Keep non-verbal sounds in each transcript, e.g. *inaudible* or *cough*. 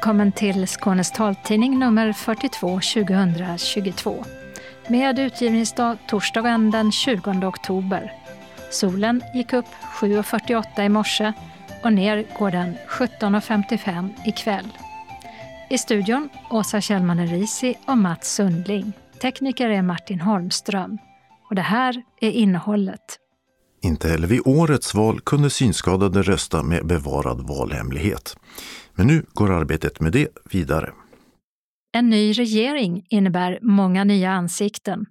Välkommen till Skånes taltidning nummer 42 2022 med utgivningsdag torsdagen den 20 oktober. Solen gick upp 7.48 i morse och ner går den 17.55 ikväll. I studion Åsa Kjellman Risi och Mats Sundling. Tekniker är Martin Holmström. Och det här är innehållet. Inte heller vid årets val kunde synskadade rösta med bevarad valhemlighet. Men nu går arbetet med det vidare. En ny regering innebär många nya ansikten.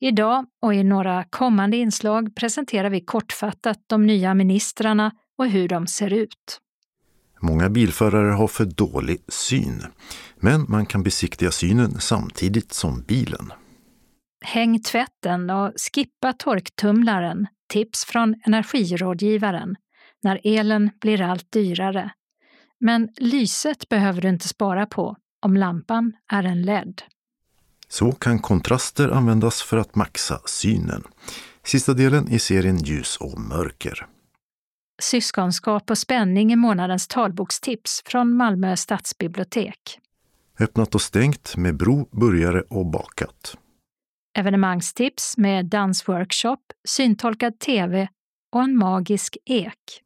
Idag och i några kommande inslag presenterar vi kortfattat de nya ministrarna och hur de ser ut. Många bilförare har för dålig syn, men man kan besiktiga synen samtidigt som bilen. Häng tvätten och skippa torktumlaren, tips från energirådgivaren, när elen blir allt dyrare. Men lyset behöver du inte spara på om lampan är en LED. Så kan kontraster användas för att maxa synen. Sista delen i serien Ljus och mörker. Syskonskap och spänning i månadens talbokstips från Malmö stadsbibliotek. Öppnat och stängt med bro, burgare och bakat. Evenemangstips med dansworkshop, syntolkad tv och en magisk ek.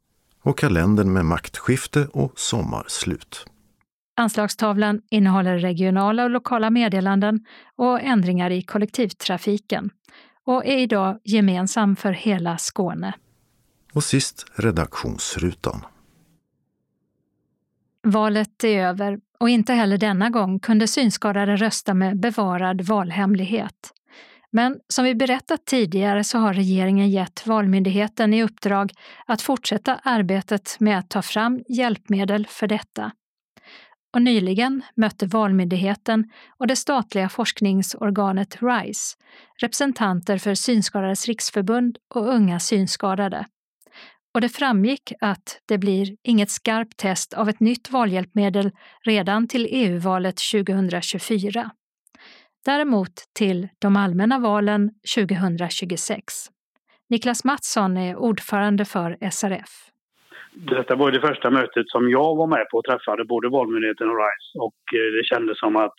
Och kalendern med maktskifte och sommarslut. Anslagstavlan innehåller regionala och lokala meddelanden och ändringar i kollektivtrafiken och är idag gemensam för hela Skåne. Och sist redaktionsrutan. Valet är över och inte heller denna gång kunde synskadade rösta med bevarad valhemlighet. Men som vi berättat tidigare så har regeringen gett Valmyndigheten i uppdrag att fortsätta arbetet med att ta fram hjälpmedel för detta. Och nyligen mötte Valmyndigheten och det statliga forskningsorganet RISE representanter för Synskadades riksförbund och Unga synskadade. Och det framgick att det blir inget skarpt test av ett nytt valhjälpmedel redan till EU-valet 2024 däremot till de allmänna valen 2026. Niklas Mattsson är ordförande för SRF. Detta var det första mötet som jag var med på och träffade både Valmyndigheten och RISE och eh, det kändes som att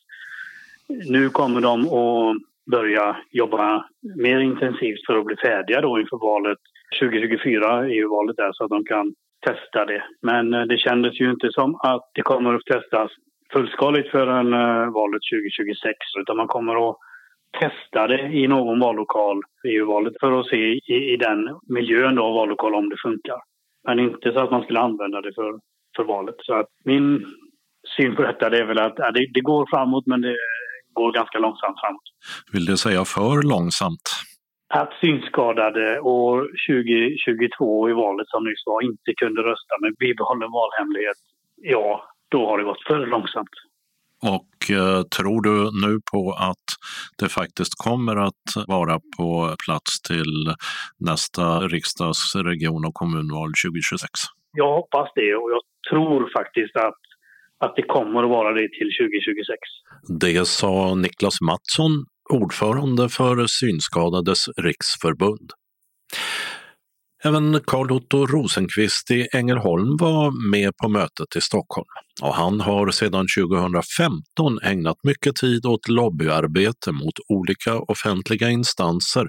nu kommer de att börja jobba mer intensivt för att bli färdiga då inför valet 2024, EU-valet där, så att de kan testa det. Men eh, det kändes ju inte som att det kommer att testas fullskaligt förrän uh, valet 2026 utan man kommer att testa det i någon vallokal, EU-valet, för att se i, i den miljön då, vallokal om det funkar. Men inte så att man skulle använda det för, för valet. Så att min syn på detta är väl att ja, det, det går framåt men det går ganska långsamt framåt. Vill du säga för långsamt? Att synskadade år 2022 i valet som nyss var inte kunde rösta med bibehållen valhemlighet, ja, då har det gått för långsamt. Och eh, tror du nu på att det faktiskt kommer att vara på plats till nästa riksdags-, region och kommunval 2026? Jag hoppas det och jag tror faktiskt att, att det kommer att vara det till 2026. Det sa Niklas Mattsson, ordförande för Synskadades riksförbund. Även Carl Otto Rosenqvist i Ängelholm var med på mötet i Stockholm och han har sedan 2015 ägnat mycket tid åt lobbyarbete mot olika offentliga instanser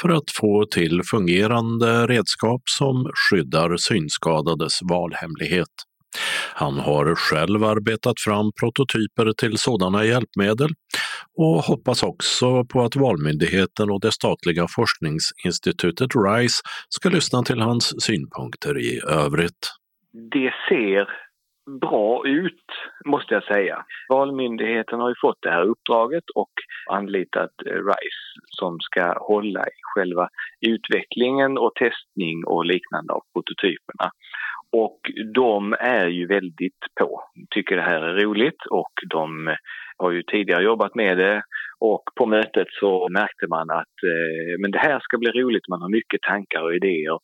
för att få till fungerande redskap som skyddar synskadades valhemlighet. Han har själv arbetat fram prototyper till sådana hjälpmedel och hoppas också på att Valmyndigheten och det statliga forskningsinstitutet RISE ska lyssna till hans synpunkter i övrigt. Det ser bra ut, måste jag säga. Valmyndigheten har ju fått det här uppdraget och anlitat eh, RISE som ska hålla i själva utvecklingen och testning och liknande av prototyperna. Och de är ju väldigt på, tycker det här är roligt och de har ju tidigare jobbat med det och på mötet så märkte man att eh, men det här ska bli roligt, man har mycket tankar och idéer.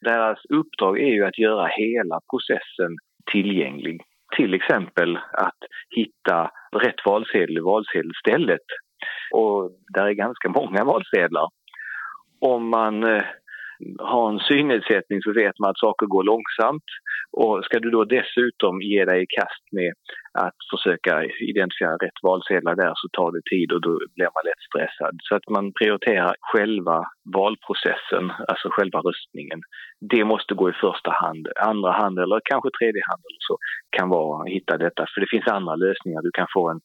Deras uppdrag är ju att göra hela processen tillgänglig. Till exempel att hitta rätt valsedel i valsedelstället. Och där är ganska många valsedlar. Om man eh, ha en synnedsättning så vet man att saker går långsamt. Och ska du då dessutom ge dig i kast med att försöka identifiera rätt valsedlar där så tar det tid och då blir man lätt stressad. Så att man prioriterar själva valprocessen, alltså själva röstningen. Det måste gå i första hand. Andra hand eller kanske tredje hand eller så kan vara att hitta detta. För det finns andra lösningar. Du kan få en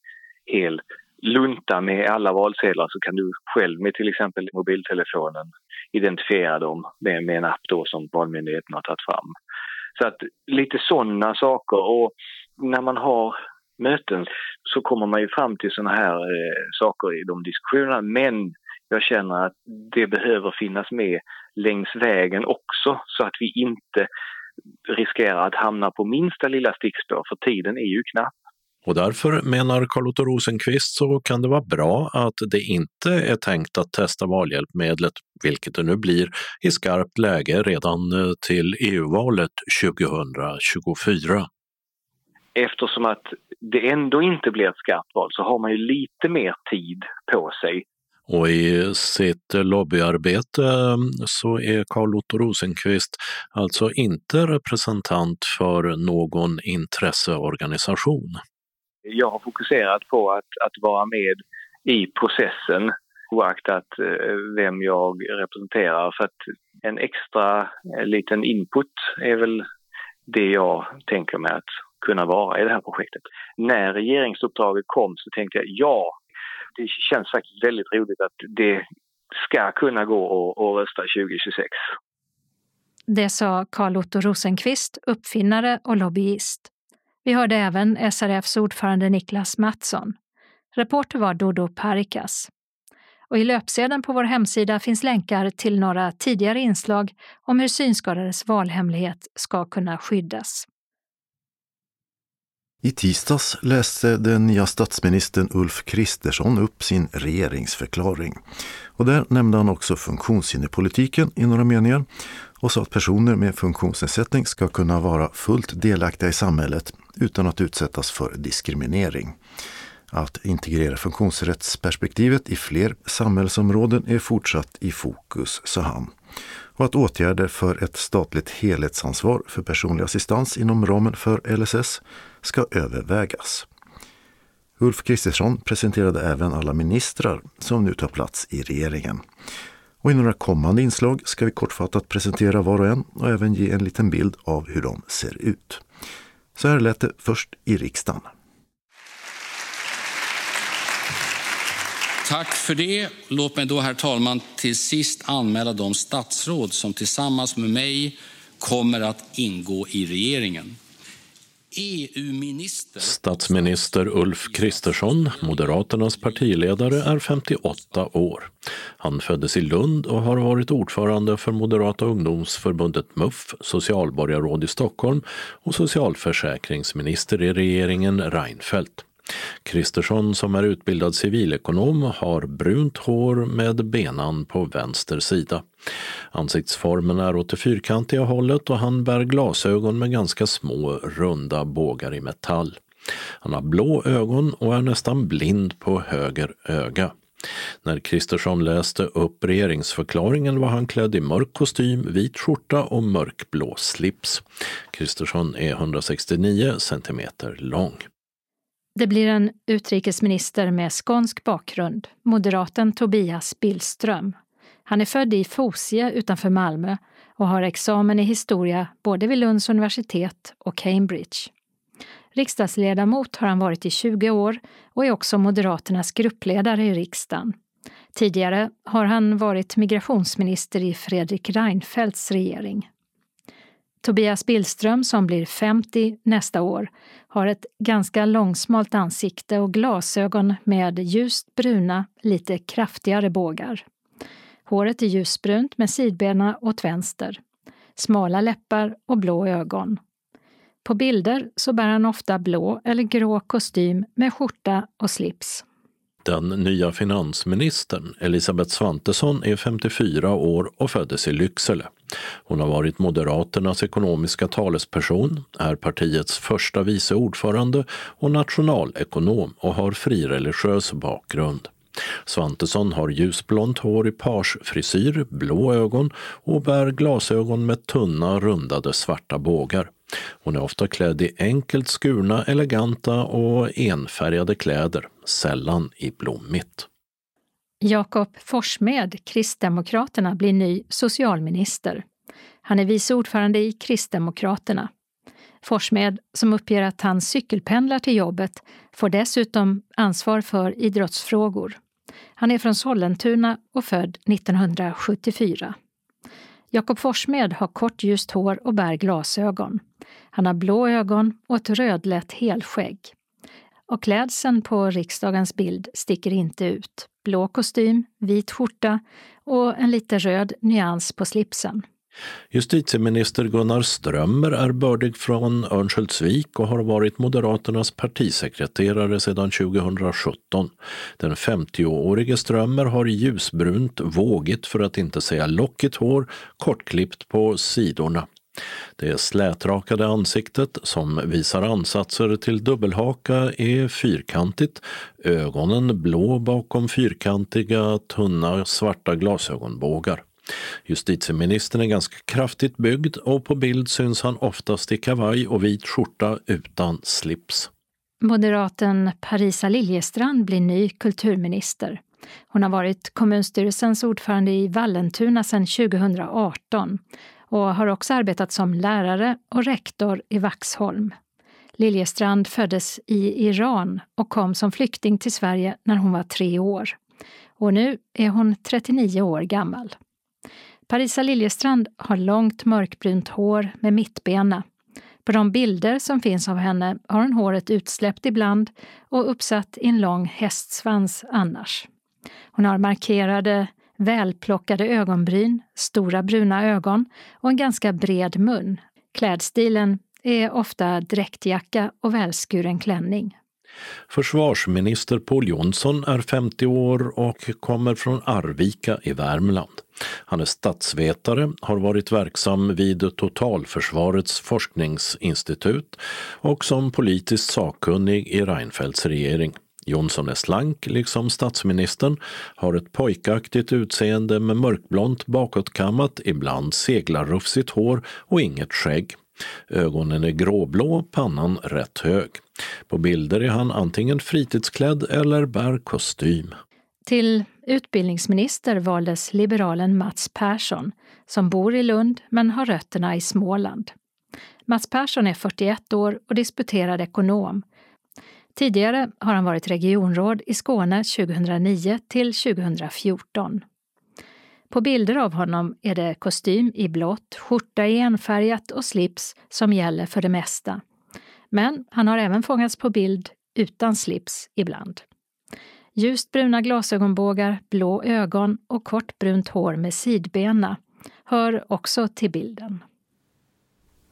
hel lunta med alla valsedlar så kan du själv med till exempel mobiltelefonen identifiera dem med, med en app då som Valmyndigheten har tagit fram. Så att lite sådana saker och när man har möten så kommer man ju fram till sådana här eh, saker i de diskussionerna men jag känner att det behöver finnas med längs vägen också så att vi inte riskerar att hamna på minsta lilla stickspår för tiden är ju knapp. Och därför menar Carl-Otto Rosenqvist så kan det vara bra att det inte är tänkt att testa valhjälpmedlet, vilket det nu blir, i skarpt läge redan eh, till EU-valet 2024. Eftersom att det ändå inte blir ett skarpt val så har man ju lite mer tid på sig och i sitt lobbyarbete mm, så är Carl Otto Rosenqvist alltså inte representant för någon intresseorganisation. Jag har fokuserat på att, att vara med i processen oaktat eh, vem jag representerar. För att en extra eh, liten input är väl det jag tänker mig att kunna vara i det här projektet. När regeringsuppdraget kom så tänkte jag ja, det känns faktiskt väldigt roligt att det ska kunna gå att rösta 2026. Det sa Carl Otto Rosenqvist, uppfinnare och lobbyist. Vi hörde även SRFs ordförande Niklas Mattsson. Reporter var Dodo Parikas. Och I löpsedeln på vår hemsida finns länkar till några tidigare inslag om hur synskadades valhemlighet ska kunna skyddas. I tisdags läste den nya statsministern Ulf Kristersson upp sin regeringsförklaring. Och där nämnde han också funktionshinderpolitiken i några meningar och sa att personer med funktionsnedsättning ska kunna vara fullt delaktiga i samhället utan att utsättas för diskriminering. Att integrera funktionsrättsperspektivet i fler samhällsområden är fortsatt i fokus, sa han. Och att åtgärder för ett statligt helhetsansvar för personlig assistans inom ramen för LSS ska övervägas. Ulf Kristersson presenterade även alla ministrar som nu tar plats i regeringen. Och I några kommande inslag ska vi kortfattat presentera var och en och även ge en liten bild av hur de ser ut. Så här lät det först i riksdagen. Tack för det. Låt mig då, herr talman, till sist anmäla de statsråd som tillsammans med mig kommer att ingå i regeringen. E Statsminister Ulf Kristersson, Moderaternas partiledare, är 58 år. Han föddes i Lund och har varit ordförande för Moderata ungdomsförbundet MUF, socialborgarråd i Stockholm och socialförsäkringsminister i regeringen Reinfeldt. Kristersson som är utbildad civilekonom har brunt hår med benan på vänster sida. Ansiktsformen är åt det fyrkantiga hållet och han bär glasögon med ganska små runda bågar i metall. Han har blå ögon och är nästan blind på höger öga. När Kristersson läste upp regeringsförklaringen var han klädd i mörk kostym, vit skjorta och mörkblå slips. Kristersson är 169 centimeter lång. Det blir en utrikesminister med skånsk bakgrund, moderaten Tobias Billström. Han är född i Fosie utanför Malmö och har examen i historia både vid Lunds universitet och Cambridge. Riksdagsledamot har han varit i 20 år och är också Moderaternas gruppledare i riksdagen. Tidigare har han varit migrationsminister i Fredrik Reinfeldts regering. Tobias Billström, som blir 50 nästa år, har ett ganska långsmalt ansikte och glasögon med ljust bruna, lite kraftigare bågar. Håret är ljusbrunt med sidbena åt vänster, smala läppar och blå ögon. På bilder så bär han ofta blå eller grå kostym med skjorta och slips. Den nya finansministern Elisabeth Svantesson är 54 år och föddes i Lycksele. Hon har varit Moderaternas ekonomiska talesperson, är partiets första vice ordförande och nationalekonom och har frireligiös bakgrund. Svantesson har ljusblont hår i parsfrisyr, blå ögon och bär glasögon med tunna rundade svarta bågar. Hon är ofta klädd i enkelt skurna, eleganta och enfärgade kläder, sällan i blommigt. Jakob Forssmed, Kristdemokraterna, blir ny socialminister. Han är vice ordförande i Kristdemokraterna. Forssmed, som uppger att han cykelpendlar till jobbet, får dessutom ansvar för idrottsfrågor. Han är från Sollentuna och född 1974. Jakob Forssmed har kort ljust hår och bär glasögon. Han har blå ögon och ett rödlätt helskägg. Och klädseln på riksdagens bild sticker inte ut. Blå kostym, vit skjorta och en lite röd nyans på slipsen. Justitieminister Gunnar Strömmer är bördig från Örnsköldsvik och har varit Moderaternas partisekreterare sedan 2017. Den 50-årige Strömmer har ljusbrunt, vågigt för att inte säga lockigt hår, kortklippt på sidorna. Det slätrakade ansiktet, som visar ansatser till dubbelhaka, är fyrkantigt, ögonen blå bakom fyrkantiga, tunna svarta glasögonbågar. Justitieministern är ganska kraftigt byggd och på bild syns han oftast i kavaj och vit skjorta utan slips. Moderaten Parisa Liljestrand blir ny kulturminister. Hon har varit kommunstyrelsens ordförande i Vallentuna sedan 2018 och har också arbetat som lärare och rektor i Vaxholm. Liljestrand föddes i Iran och kom som flykting till Sverige när hon var tre år. Och nu är hon 39 år gammal. Parisa Liljestrand har långt mörkbrunt hår med mittbena. På de bilder som finns av henne har hon håret utsläppt ibland och uppsatt i en lång hästsvans annars. Hon har markerade, välplockade ögonbryn, stora bruna ögon och en ganska bred mun. Klädstilen är ofta dräktjacka och välskuren klänning. Försvarsminister Paul Jonsson är 50 år och kommer från Arvika i Värmland. Han är statsvetare, har varit verksam vid Totalförsvarets forskningsinstitut och som politiskt sakkunnig i Reinfeldts regering. Jonsson är slank, liksom statsministern, har ett pojkaktigt utseende med mörkblont bakåtkammat, ibland seglarrufsigt hår och inget skägg. Ögonen är gråblå, pannan rätt hög. På bilder är han antingen fritidsklädd eller bär kostym. Till utbildningsminister valdes liberalen Mats Persson som bor i Lund men har rötterna i Småland. Mats Persson är 41 år och disputerad ekonom. Tidigare har han varit regionråd i Skåne 2009 till 2014. På bilder av honom är det kostym i blått, skjorta i enfärgat och slips som gäller för det mesta. Men han har även fångats på bild utan slips ibland. Ljust bruna glasögonbågar, blå ögon och kort brunt hår med sidbena hör också till bilden.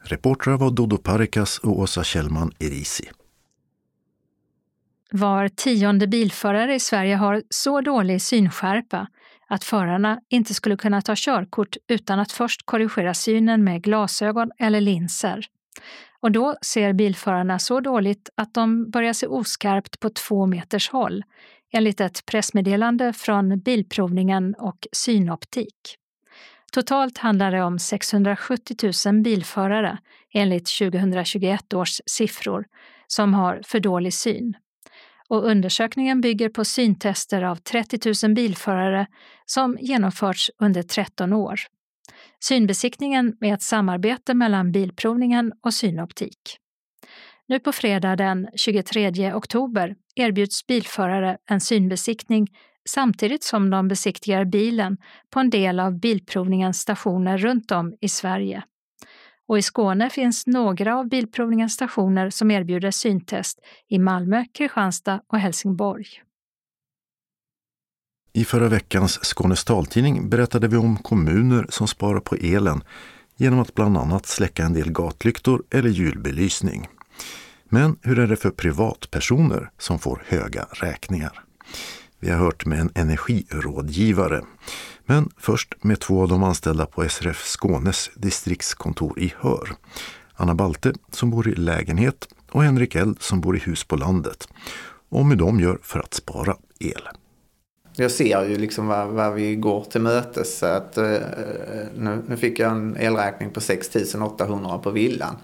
Reportrar var Dodo Parikas och Åsa Kjellman Erisi. Var tionde bilförare i Sverige har så dålig synskärpa att förarna inte skulle kunna ta körkort utan att först korrigera synen med glasögon eller linser. Och då ser bilförarna så dåligt att de börjar se oskarpt på två meters håll, enligt ett pressmeddelande från Bilprovningen och Synoptik. Totalt handlar det om 670 000 bilförare enligt 2021 års siffror som har för dålig syn. Och undersökningen bygger på syntester av 30 000 bilförare som genomförts under 13 år. Synbesiktningen är ett samarbete mellan Bilprovningen och Synoptik. Nu på fredag den 23 oktober erbjuds bilförare en synbesiktning samtidigt som de besiktigar bilen på en del av Bilprovningens stationer runt om i Sverige. Och i Skåne finns några av Bilprovningens stationer som erbjuder syntest i Malmö, Kristianstad och Helsingborg. I förra veckans Skånes taltidning berättade vi om kommuner som sparar på elen genom att bland annat släcka en del gatlyktor eller julbelysning. Men hur är det för privatpersoner som får höga räkningar? Vi har hört med en energirådgivare. Men först med två av de anställda på SRF Skånes distriktskontor i Hör. Anna Balte som bor i lägenhet och Henrik Eld som bor i hus på landet. Och hur de gör för att spara el. Jag ser ju liksom vad, vad vi går till mötes. Så att, eh, nu, nu fick jag en elräkning på 6 800 på villan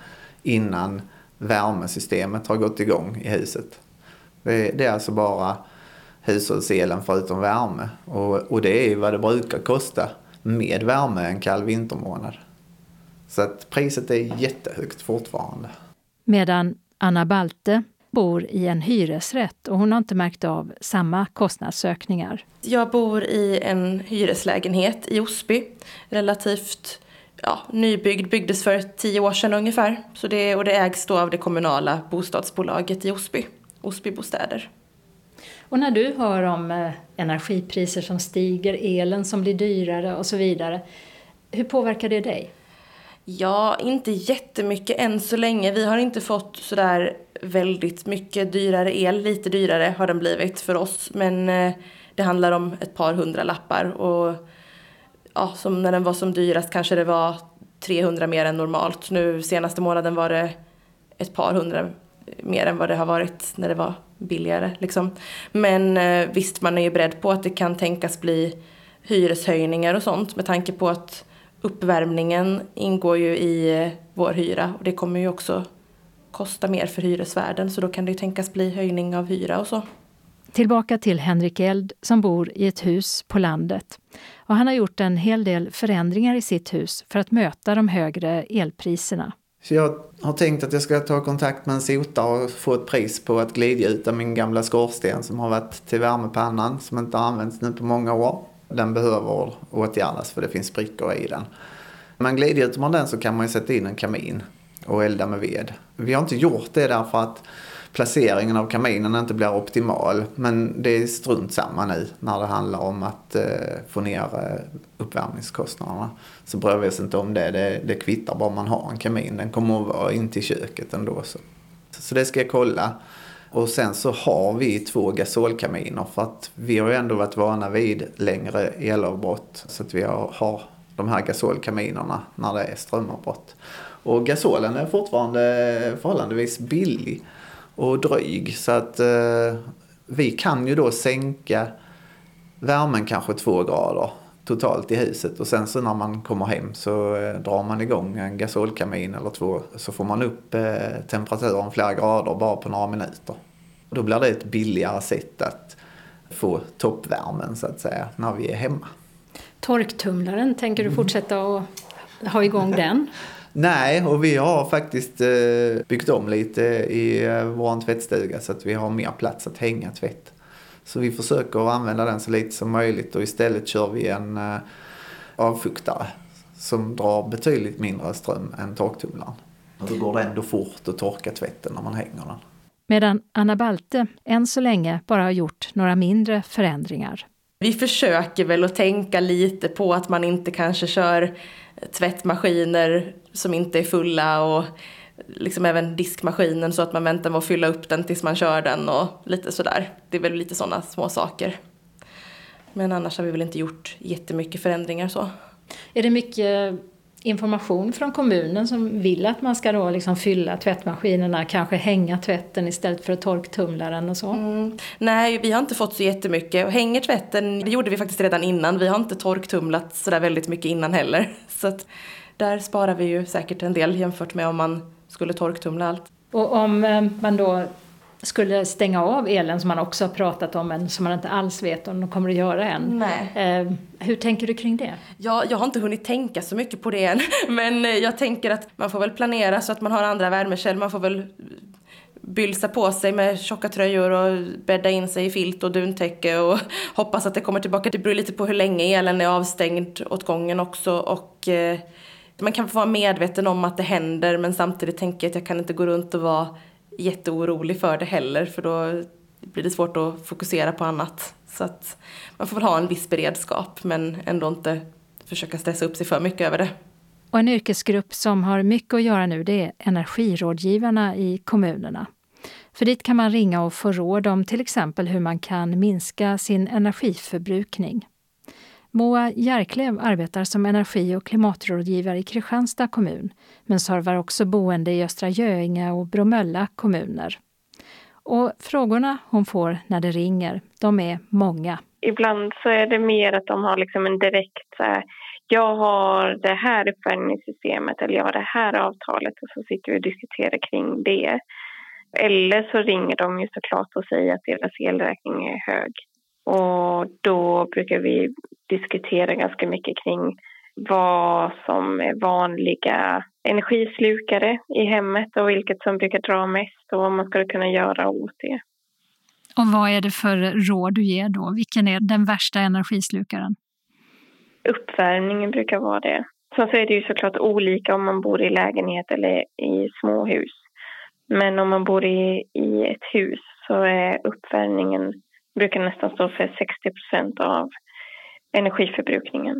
innan värmesystemet har gått igång i huset. Det, det är alltså bara hushållselen förutom värme. Och, och det är vad det brukar kosta med värme en kall vintermånad. Så att priset är jättehögt fortfarande. Medan Anna Balte bor i en hyresrätt och hon har inte märkt av samma kostnadsökningar. Jag bor i en hyreslägenhet i Osby. Relativt ja, nybyggd, byggdes för tio år sedan ungefär. Så det, och det ägs då av det kommunala bostadsbolaget i Osby, Osby Bostäder. Och när du hör om eh, energipriser som stiger, elen som blir dyrare och så vidare, hur påverkar det dig? Ja, inte jättemycket än så länge. Vi har inte fått sådär väldigt mycket dyrare el. Lite dyrare har den blivit för oss. Men eh, det handlar om ett par hundra lappar. Och ja, som när den var som dyrast kanske det var 300 mer än normalt. Nu senaste månaden var det ett par hundra mer än vad det har varit när det var billigare. Liksom. Men eh, visst, man är ju beredd på att det kan tänkas bli hyreshöjningar och sånt med tanke på att uppvärmningen ingår ju i eh, vår hyra och det kommer ju också kosta mer för hyresvärden så då kan det ju tänkas bli höjning av hyra och så. Tillbaka till Henrik Eld som bor i ett hus på landet. Och han har gjort en hel del förändringar i sitt hus för att möta de högre elpriserna. Så jag har tänkt att jag ska ta kontakt med en sotare och få ett pris på att glidgjuta min gamla skorsten som har varit till värmepannan som inte har använts nu på många år. Den behöver åtgärdas för det finns sprickor i den. Men glidgjuter man den så kan man ju sätta in en kamin och elda med ved. Vi har inte gjort det därför att placeringen av kaminen inte blir optimal. Men det är strunt samma nu när det handlar om att eh, få ner eh, uppvärmningskostnaderna. Så bryr vi oss inte om det. det. Det kvittar bara man har en kamin. Den kommer att vara in till köket ändå. Så. så det ska jag kolla. Och sen så har vi två gasolkaminer för att vi har ju ändå varit vana vid längre elavbrott. Så att vi har, har de här gasolkaminerna när det är strömavbrott. Och gasolen är fortfarande förhållandevis billig och dryg. Så att eh, vi kan ju då sänka värmen kanske två grader totalt i huset och sen så när man kommer hem så eh, drar man igång en gasolkamin eller två så får man upp eh, temperaturen flera grader bara på några minuter. Då blir det ett billigare sätt att få toppvärmen så att säga när vi är hemma. Torktumlaren, tänker du fortsätta att ha igång den? *laughs* Nej, och vi har faktiskt eh, byggt om lite i eh, vår tvättstuga så att vi har mer plats att hänga tvätt. Så vi försöker använda den så lite som möjligt och istället kör vi en eh, avfuktare som drar betydligt mindre ström än torktumlaren. Och då går det ändå fort att torka tvätten när man hänger den. Medan Anna Balte än så länge bara har gjort några mindre förändringar. Vi försöker väl att tänka lite på att man inte kanske kör tvättmaskiner som inte är fulla och liksom även diskmaskinen så att man väntar med att fylla upp den tills man kör den och lite sådär. Det är väl lite sådana små saker. Men annars har vi väl inte gjort jättemycket förändringar så. Är det mycket information från kommunen som vill att man ska då liksom fylla tvättmaskinerna, kanske hänga tvätten istället för torktumlaren och så? Mm. Nej, vi har inte fått så jättemycket. Hänger tvätten, det gjorde vi faktiskt redan innan. Vi har inte torktumlat sådär väldigt mycket innan heller. Så att där sparar vi ju säkert en del jämfört med om man skulle torktumla allt. Och om eh, man då skulle stänga av elen som man också har pratat om men som man inte alls vet om de kommer att göra än. Eh, hur tänker du kring det? Ja, jag har inte hunnit tänka så mycket på det än. *laughs* Men eh, jag tänker att man får väl planera så att man har andra värmekällor. Man får väl bylsa på sig med tjocka tröjor och bädda in sig i filt och duntäcke och *laughs* hoppas att det kommer tillbaka. Det beror lite på hur länge elen är avstängd åt gången också och eh, man kan få vara medveten om att det händer men samtidigt tänker jag att jag kan inte gå runt och vara jätteorolig för det heller för då blir det svårt att fokusera på annat. Så att man får väl ha en viss beredskap men ändå inte försöka stressa upp sig för mycket över det. Och en yrkesgrupp som har mycket att göra nu det är energirådgivarna i kommunerna. För dit kan man ringa och få råd om till exempel hur man kan minska sin energiförbrukning. Moa Järklev arbetar som energi och klimatrådgivare i Kristianstad kommun men servar också boende i Östra Göinge och Bromölla kommuner. Och frågorna hon får när det ringer, de är många. Ibland så är det mer att de har liksom en direkt så här, jag har det här uppvärmningssystemet eller jag har det här avtalet och så sitter vi och diskuterar kring det. Eller så ringer de ju såklart och säger att deras elräkning är hög. Och då brukar vi diskutera ganska mycket kring vad som är vanliga energislukare i hemmet och vilket som brukar dra mest och vad man skulle kunna göra åt det. Och vad är det för råd du ger då? Vilken är den värsta energislukaren? Uppvärmningen brukar vara det. Sen så är det ju såklart olika om man bor i lägenhet eller i småhus. Men om man bor i, i ett hus så är uppvärmningen brukar nästan stå för 60 procent av energiförbrukningen.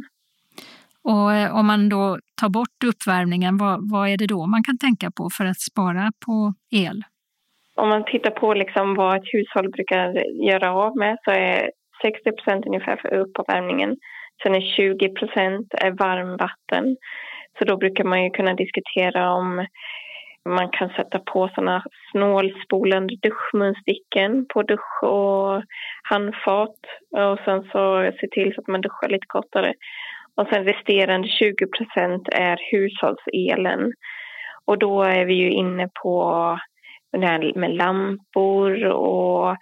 Och eh, om man då tar bort uppvärmningen, vad, vad, är det då man kan tänka på för att spara på el? Om man tittar på liksom vad ett hushåll brukar göra av med så är 60 procent ungefär för uppvärmningen. Sen är 20 procent varmvatten. Så då brukar man ju kunna diskutera om man kan sätta på såna snålspolande duschmunstycken på dusch och handfat och sen så se till så att man duschar lite kortare. Och sen resterande 20 procent är hushållselen. Och då är vi ju inne på det här med lampor och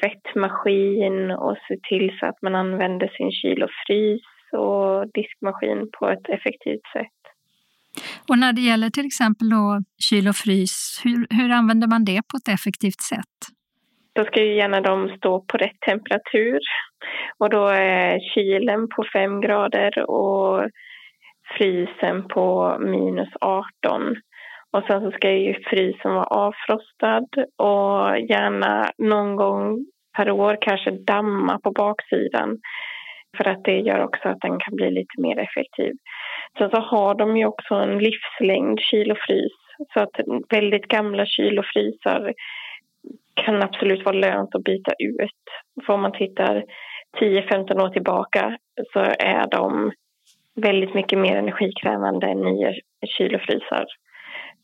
tvättmaskin och se till så att man använder sin kyl och frys och diskmaskin på ett effektivt sätt. Och när det gäller till exempel då kyl och frys, hur, hur använder man det på ett effektivt sätt? Då ska ju gärna de stå på rätt temperatur. Och då är kylen på 5 grader och frysen på minus 18. Och sen så ska ju frysen vara avfrostad och gärna någon gång per år kanske damma på baksidan. För att det gör också att den kan bli lite mer effektiv. Sen så har de ju också en livslängd kyl och frys. Så att väldigt gamla kyl och frysar kan absolut vara lönt att byta ut. För om man tittar 10-15 år tillbaka så är de väldigt mycket mer energikrävande än nya kyl och frysar.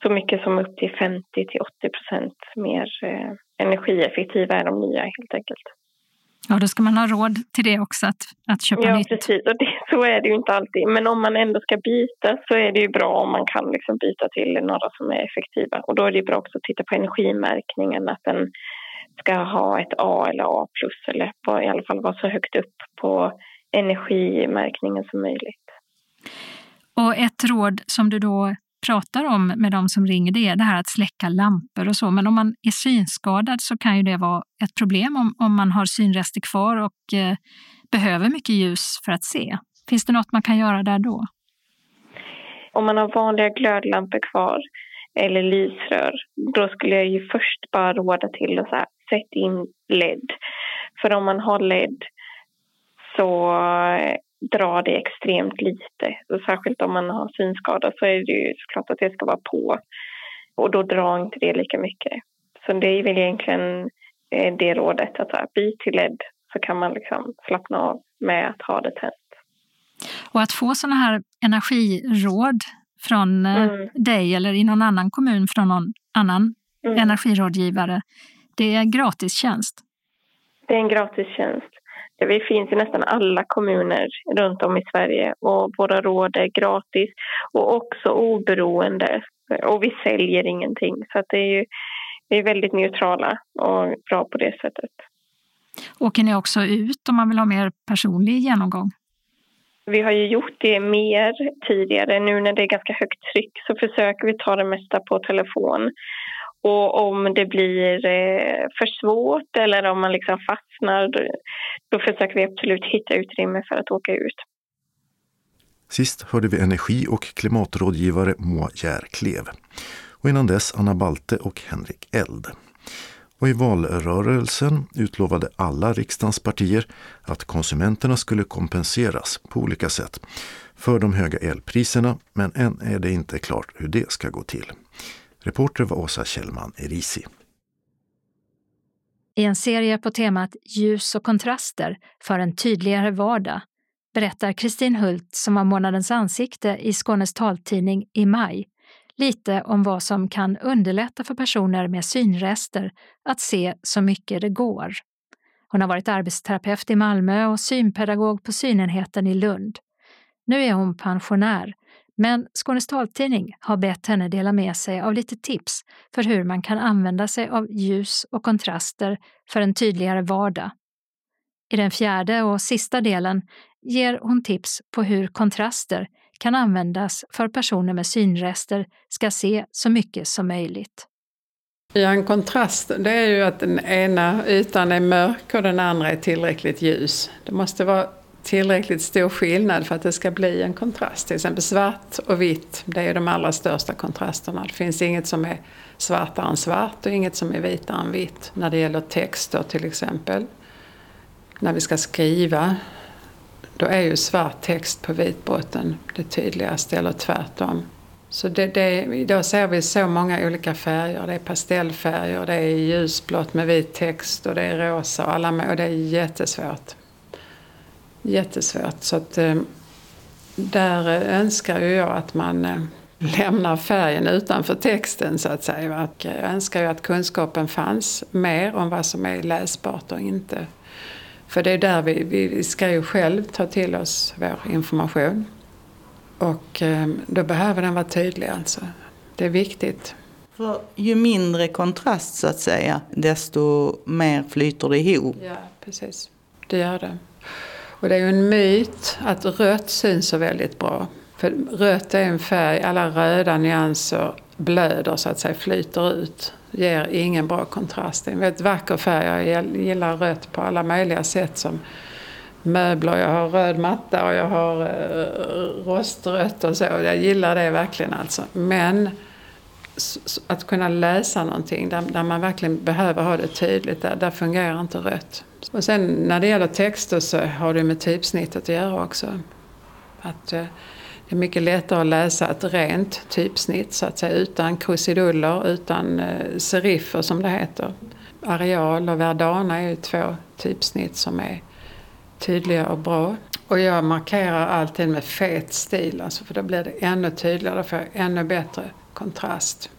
Så mycket som upp till 50 till 80 procent mer eh, energieffektiva är de nya helt enkelt. Ja, då ska man ha råd till det också, att, att köpa ja, nytt. Ja, precis. Och det, så är det ju inte alltid. Men om man ändå ska byta så är det ju bra om man kan liksom byta till några som är effektiva. Och då är det bra också att titta på energimärkningen, att den ska ha ett A eller A plus eller på, i alla fall vara så högt upp på energimärkningen som möjligt. Och ett råd som du då pratar om med de som ringer det är det här att släcka lampor och så. Men om man är synskadad så kan ju det vara ett problem om, om man har synrester kvar och eh, behöver mycket ljus för att se. Finns det något man kan göra där då? Om man har vanliga glödlampor kvar eller lysrör, då skulle jag ju först bara råda till att sätta in LED. För om man har LED så eh, drar det extremt lite. Och särskilt om man har synskada så är det ju såklart att det ska vara på. Och då drar inte det lika mycket. Så det är väl egentligen eh, det rådet att så byt till LED så kan man liksom slappna av med att ha det tänt. Och att få sådana här energiråd från eh, mm. dig eller i någon annan kommun från någon annan mm. energirådgivare, det är en gratistjänst? Det är en gratistjänst. Vi finns i nästan alla kommuner runt om i Sverige och våra råd är gratis och också oberoende. Och vi säljer ingenting så det är ju vi är väldigt neutrala och bra på det sättet. Åker ni också ut om man vill ha mer personlig genomgång? Vi har ju gjort det mer tidigare. Nu när det är ganska högt tryck så försöker vi ta det mesta på telefon. Och om det blir eh, för svårt eller om man liksom fastnar då försöker vi absolut hitta utrymme för att åka ut. Sist hörde vi energi och klimatrådgivare Moa Järklev. Och innan dess Anna Balte och Henrik Eld. Och i valrörelsen utlovade alla riksdagens partier att konsumenterna skulle kompenseras på olika sätt för de höga elpriserna, men än är det inte klart hur det ska gå till. Reporter var Åsa Kjellman Erisi. I en serie på temat Ljus och kontraster för en tydligare vardag berättar Kristin Hult, som var månadens ansikte i Skånes taltidning i maj, lite om vad som kan underlätta för personer med synrester att se så mycket det går. Hon har varit arbetsterapeut i Malmö och synpedagog på synenheten i Lund. Nu är hon pensionär, men Skånes taltidning har bett henne dela med sig av lite tips för hur man kan använda sig av ljus och kontraster för en tydligare vardag. I den fjärde och sista delen ger hon tips på hur kontraster kan användas för personer med synrester ska se så mycket som möjligt. Ja, en kontrast det är ju att den ena ytan är mörk och den andra är tillräckligt ljus. Det måste vara tillräckligt stor skillnad för att det ska bli en kontrast. Till exempel svart och vitt, det är de allra största kontrasterna. Det finns inget som är svartare än svart och inget som är vitare än vitt. När det gäller texter till exempel. När vi ska skriva, då är ju svart text på vit botten det tydligaste, eller tvärtom. Så det, det, då ser vi så många olika färger. Det är pastellfärger, det är ljusblått med vit text och det är rosa och, alla, och det är jättesvårt. Jättesvårt. Så att, eh, där önskar ju jag att man eh, lämnar färgen utanför texten så att säga. Jag önskar ju att kunskapen fanns mer om vad som är läsbart och inte. För det är där vi, vi ska ju själv ta till oss vår information. Och eh, då behöver den vara tydlig alltså. Det är viktigt. För ju mindre kontrast så att säga, desto mer flyter det ihop. Ja, precis. Det gör det. Och det är ju en myt att rött syns så väldigt bra. För rött är en färg, alla röda nyanser blöder så att säga, flyter ut. Ger ingen bra kontrast. Det är en väldigt vacker färg. Jag gillar rött på alla möjliga sätt som möbler. Jag har röd matta och jag har eh, rostrött och så. Jag gillar det verkligen alltså. Men att kunna läsa någonting där, där man verkligen behöver ha det tydligt, där, där fungerar inte rött. Och sen när det gäller texter så har det med typsnittet att göra också. Att, eh, det är mycket lättare att läsa ett rent typsnitt så att säga utan krusiduller, utan eh, seriffer som det heter. Areal och Verdana är ju två typsnitt som är tydliga och bra. Och jag markerar alltid med fet stil, alltså för då blir det ännu tydligare, då får jag ännu bättre kontrast.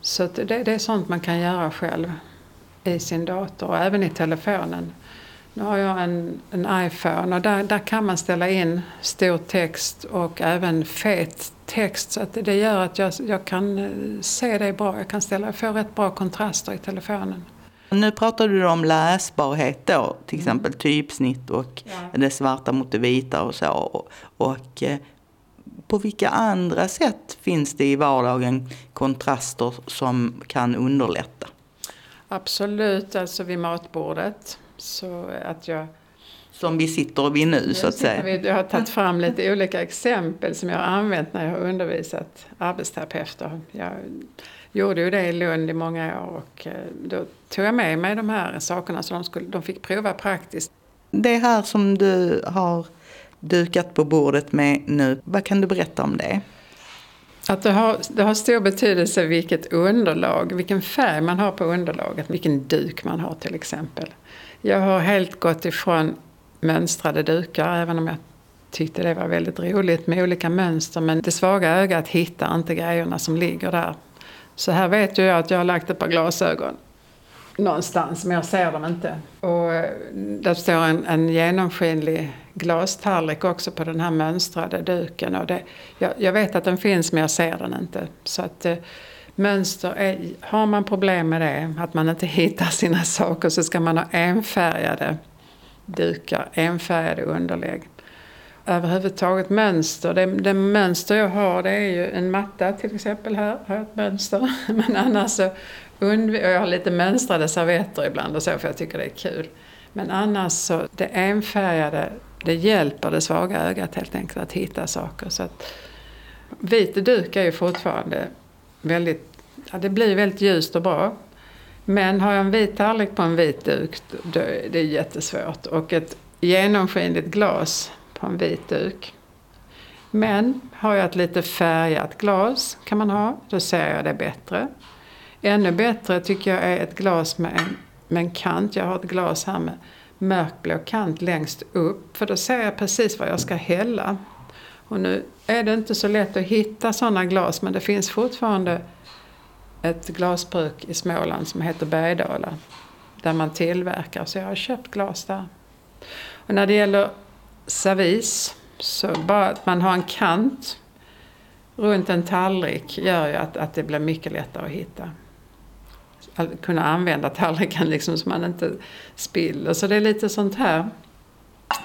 Så det, det är sånt man kan göra själv i sin dator och även i telefonen. Nu har jag en, en iPhone och där, där kan man ställa in stor text och även fet text. Så att det gör att jag, jag kan eh, se det bra. Jag kan ställa, få rätt bra kontraster i telefonen. Nu pratar du om läsbarhet då, till mm. exempel typsnitt och ja. det svarta mot det vita och så. Och, och eh, på vilka andra sätt finns det i vardagen kontraster som kan underlätta? Absolut, alltså vid matbordet. Så att jag som vi sitter vid nu så att säga. Jag har tagit fram lite olika exempel som jag har använt när jag har undervisat arbetsterapeuter. Jag gjorde ju det i Lund i många år och eh, då tog jag med mig de här sakerna så de, skulle, de fick prova praktiskt. Det här som du har dukat på bordet med nu, vad kan du berätta om det? Att det har, det har stor betydelse vilket underlag, vilken färg man har på underlaget, vilken duk man har till exempel. Jag har helt gått ifrån mönstrade dukar, även om jag tyckte det var väldigt roligt med olika mönster. Men det svaga ögat hittar inte grejerna som ligger där. Så här vet ju jag att jag har lagt ett par glasögon någonstans, men jag ser dem inte. Och eh, där står en, en genomskinlig glastallrik också på den här mönstrade duken. Och det, jag, jag, vet att den finns, men jag ser den inte. Så att eh, mönster, är, har man problem med det, att man inte *laughs* hittar sina saker, så ska man ha enfärgade dukar, enfärgade underlägg. Överhuvudtaget mönster, det, det mönster jag har det är ju en matta till exempel här, har jag ett mönster. *laughs* Men annars så undv- jag har lite mönstrade servetter ibland och så för jag tycker det är kul. Men annars så, det enfärgade, det hjälper det svaga ögat helt enkelt att hitta saker. Så att, vit duk är ju fortfarande väldigt, ja, det blir väldigt ljust och bra. Men har jag en vit tallrik på en vit duk, då är det jättesvårt. Och ett genomskinligt glas på en vit duk. Men har jag ett lite färgat glas kan man ha, då ser jag det bättre. Ännu bättre tycker jag är ett glas med en, med en kant. Jag har ett glas här med mörkblå kant längst upp. För då ser jag precis vad jag ska hälla. Och nu är det inte så lätt att hitta sådana glas men det finns fortfarande ett glasbruk i Småland som heter Bergdala. där man tillverkar. Så jag har köpt glas där. Och när det gäller servis, så bara att man har en kant runt en tallrik gör ju att, att det blir mycket lättare att hitta. Kunna använda tallriken liksom så man inte spiller. Så det är lite sånt här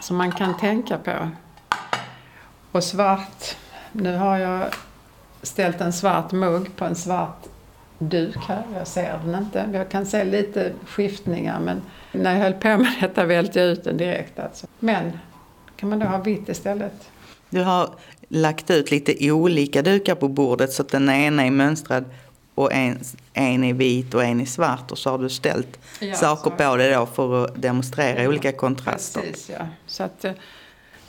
som man kan tänka på. Och svart. Nu har jag ställt en svart mugg på en svart duk här. Jag ser den inte. Jag kan se lite skiftningar men när jag höll på med detta välte jag ut den direkt. Alltså. Men kan man då ha vitt istället. Du har lagt ut lite olika dukar på bordet så att den ena är mönstrad och en, en är vit och en är svart och så har du ställt ja, saker på det då för att demonstrera ja, olika kontraster. Precis, ja. Så att, eh,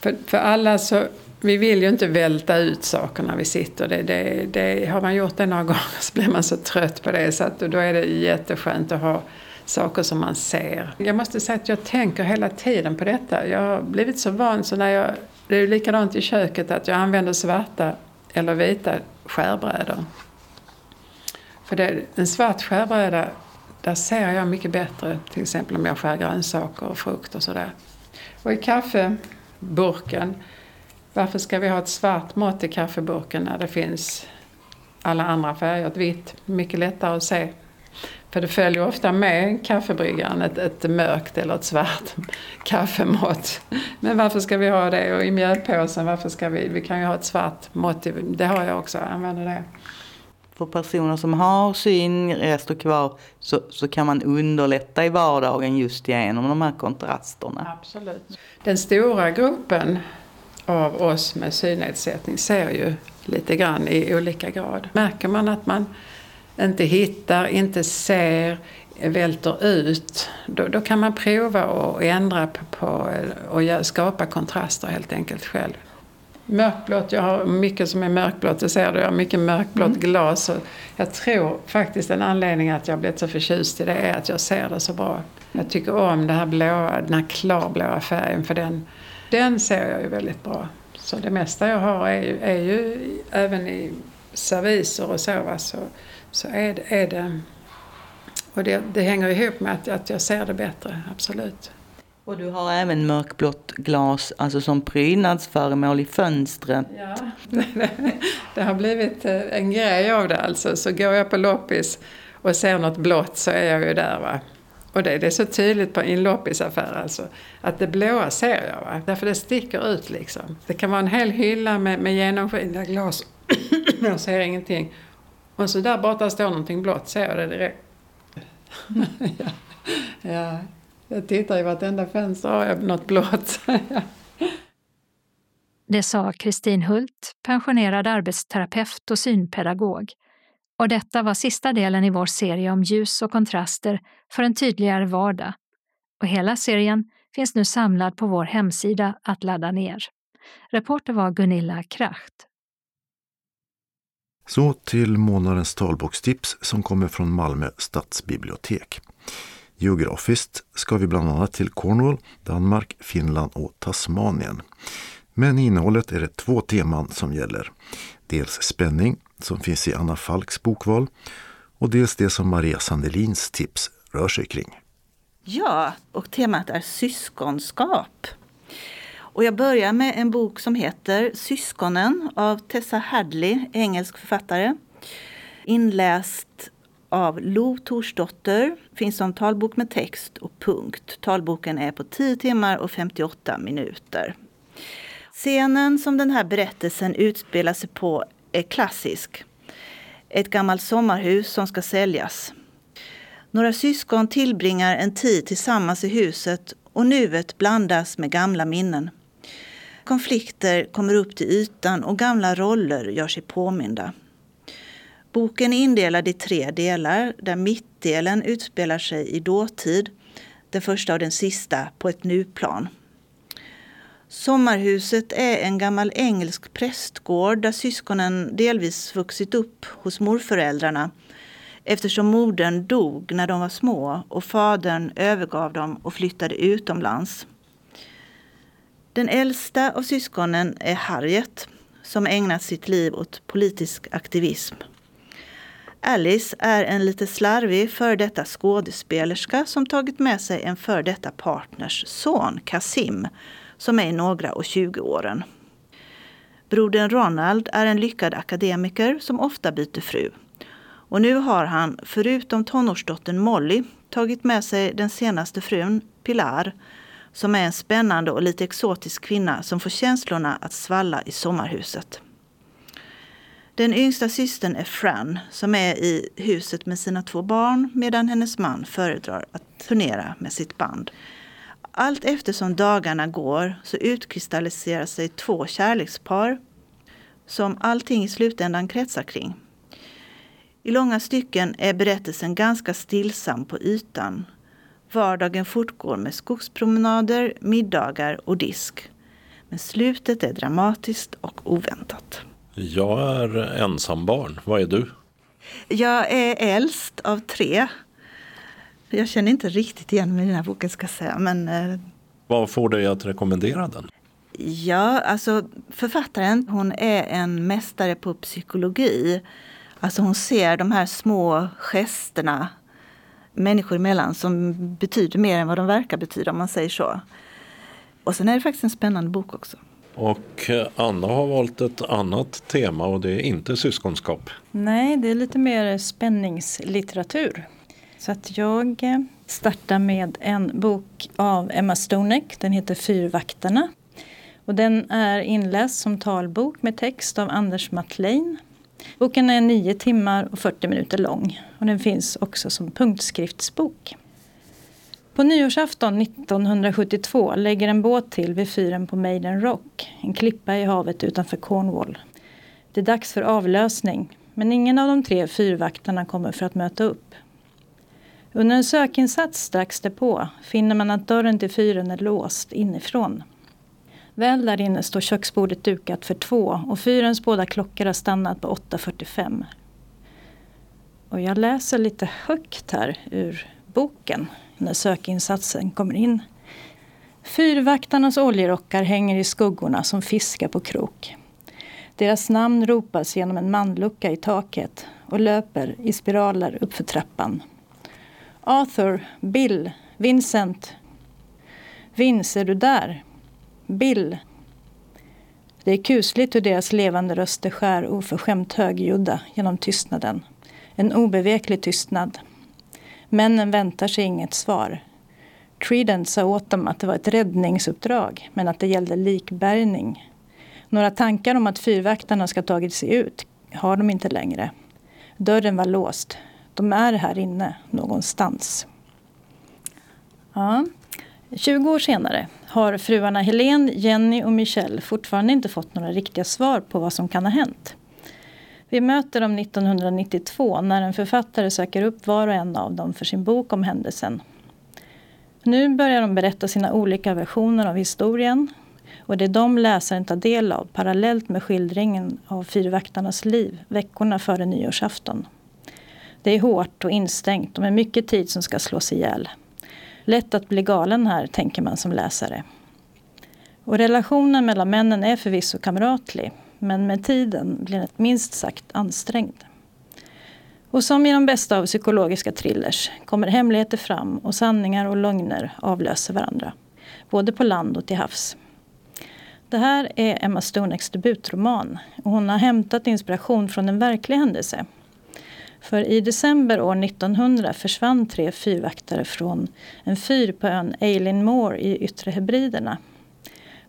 för, för alla så, vi vill ju inte välta ut saker när vi sitter. Det, det, det, har man gjort det några *laughs* gånger så blir man så trött på det så att då är det jätteskönt att ha saker som man ser. Jag måste säga att jag tänker hela tiden på detta. Jag har blivit så van så när jag, det är ju likadant i köket att jag använder svarta eller vita skärbrädor. För det, en svart skärbräda, där ser jag mycket bättre. Till exempel om jag skär grönsaker och frukt och sådär. Och i kaffeburken, varför ska vi ha ett svart mått i kaffeburken när det finns alla andra färger? Ett vitt, mycket lättare att se. För det följer ofta med kaffebryggaren ett, ett mörkt eller ett svart *laughs* kaffemått. Men varför ska vi ha det? Och i mjölpåsen, varför ska vi? Vi kan ju ha ett svart mått. Det har jag också, jag använder det för personer som har synrester kvar så, så kan man underlätta i vardagen just genom de här kontrasterna. Absolut. Den stora gruppen av oss med synnedsättning ser ju lite grann i olika grad. Märker man att man inte hittar, inte ser, välter ut, då, då kan man prova att ändra på, på och skapa kontraster helt enkelt själv. Mörkblått, jag har mycket som är mörkblått, det ser du. Jag har mycket mörkblått mm. glas. Jag tror faktiskt en anledning att jag blivit så förtjust i det är att jag ser det så bra. Jag tycker om det här blåa, den här klarblåa färgen för den, den ser jag ju väldigt bra. Så det mesta jag har är ju, är ju även i serviser och så, va, så, så är, det, är det... Och det, det hänger ihop med att, att jag ser det bättre, absolut. Och du har även mörkblått glas, alltså som prydnadsföremål i fönstret. Ja, *laughs* det, har blivit eh, en grej av det alltså. Så går jag på loppis och ser något blått så är jag ju där va. Och det, det är så tydligt på en loppisaffär alltså. Att det blåa ser jag va. Därför det sticker ut liksom. Det kan vara en hel hylla med, med genomskinliga glas. *clears throat* jag ser ingenting. Och så där borta står någonting blått, ser jag det direkt. *laughs* ja. ja. Jag tittar i vartenda fönster har jag något blått. Det sa Kristin Hult, pensionerad arbetsterapeut och synpedagog. Och detta var sista delen i vår serie om ljus och kontraster för en tydligare vardag. Och hela serien finns nu samlad på vår hemsida att ladda ner. Reporter var Gunilla Kracht. Så till månadens talbokstips som kommer från Malmö stadsbibliotek. Geografiskt ska vi bland annat till Cornwall, Danmark, Finland och Tasmanien. Men i innehållet är det två teman som gäller. Dels spänning, som finns i Anna Falks bokval, och dels det som Maria Sandelins tips rör sig kring. Ja, och temat är syskonskap. Och jag börjar med en bok som heter Syskonen av Tessa Hadley, engelsk författare. Inläst av Lo Torsdotter. Finns som talbok med text och punkt. Talboken är på 10 timmar och 58 minuter. Scenen som den här berättelsen utspelar sig på är klassisk. Ett gammalt sommarhus som ska säljas. Några syskon tillbringar en tid tillsammans i huset och nuet blandas med gamla minnen. Konflikter kommer upp till ytan och gamla roller gör sig påminda. Boken är indelad i tre delar där mittdelen utspelar sig i dåtid, den första och den sista på ett nuplan. Sommarhuset är en gammal engelsk prästgård där syskonen delvis vuxit upp hos morföräldrarna eftersom modern dog när de var små och fadern övergav dem och flyttade utomlands. Den äldsta av syskonen är Harriet som ägnat sitt liv åt politisk aktivism. Alice är en lite slarvig före detta skådespelerska som tagit med sig en före detta partners son, Kasim, som är i några och 20-åren. Brodern Ronald är en lyckad akademiker som ofta byter fru. Och nu har han, förutom tonårsdottern Molly, tagit med sig den senaste frun, Pilar, som är en spännande och lite exotisk kvinna som får känslorna att svalla i sommarhuset. Den yngsta systern är Fran som är i huset med sina två barn medan hennes man föredrar att turnera med sitt band. Allt eftersom dagarna går så utkristalliserar sig två kärlekspar som allting i slutändan kretsar kring. I långa stycken är berättelsen ganska stillsam på ytan. Vardagen fortgår med skogspromenader, middagar och disk. Men slutet är dramatiskt och oväntat. Jag är ensambarn. Vad är du? Jag är äldst av tre. Jag känner inte riktigt igen mig i den här boken ska jag säga. Men, eh, Vad får dig att rekommendera den? ja, alltså författaren hon är en mästare på psykologi. Alltså hon ser de här små gesterna människor emellan som betyder mer än vad de verkar betyda om man säger så. Och sen är det faktiskt en spännande bok också. Och eh, Anna har valt ett annat tema och det är inte syskonskap. Nej, det är lite mer spänningslitteratur. Så att jag eh, startar med en bok av Emma Stonek. Den heter Fyrvaktarna. Och den är inläst som talbok med text av Anders Matlein. Boken är 9 timmar och 40 minuter lång och den finns också som punktskriftsbok. På nyårsafton 1972 lägger en båt till vid fyren på Maiden Rock, en klippa i havet utanför Cornwall. Det är dags för avlösning, men ingen av de tre fyrvaktarna kommer för att möta upp. Under en sökinsats strax därpå finner man att dörren till fyren är låst inifrån. Väl där inne står köksbordet dukat för två och fyrens båda klockor har stannat på 8.45. Och jag läser lite högt här ur boken när sökinsatsen kommer in. Fyrvaktarnas oljerockar hänger i skuggorna som fiskar på krok. Deras namn ropas genom en manlucka i taket och löper i spiraler uppför trappan. Arthur, Bill, Vincent. Vince, är du där? Bill. Det är kusligt hur deras levande röster skär oförskämt högljudda genom tystnaden. En obeveklig tystnad. Männen väntar sig inget svar. Trident sa åt dem att det var ett räddningsuppdrag, men att det gällde likbärgning. Några tankar om att fyrvaktarna ska tagit sig ut har de inte längre. Dörren var låst. De är här inne, någonstans. Ja. 20 år senare har fruarna Helene, Jenny och Michelle fortfarande inte fått några riktiga svar på vad som kan ha hänt. Vi möter dem 1992 när en författare söker upp var och en av dem för sin bok om händelsen. Nu börjar de berätta sina olika versioner av historien och det är de läsaren tar del av parallellt med skildringen av fyrvaktarnas liv veckorna före nyårsafton. Det är hårt och instängt och med mycket tid som ska slås ihjäl. Lätt att bli galen här, tänker man som läsare. Och relationen mellan männen är förvisso kamratlig men med tiden blir den minst sagt ansträngd. Och som i de bästa av psykologiska thrillers kommer hemligheter fram och sanningar och lögner avlöser varandra. Både på land och till havs. Det här är Emma Stonecks debutroman och hon har hämtat inspiration från en verklig händelse. För i december år 1900 försvann tre fyrvaktare från en fyr på ön Eilean Moore i Yttre Hebriderna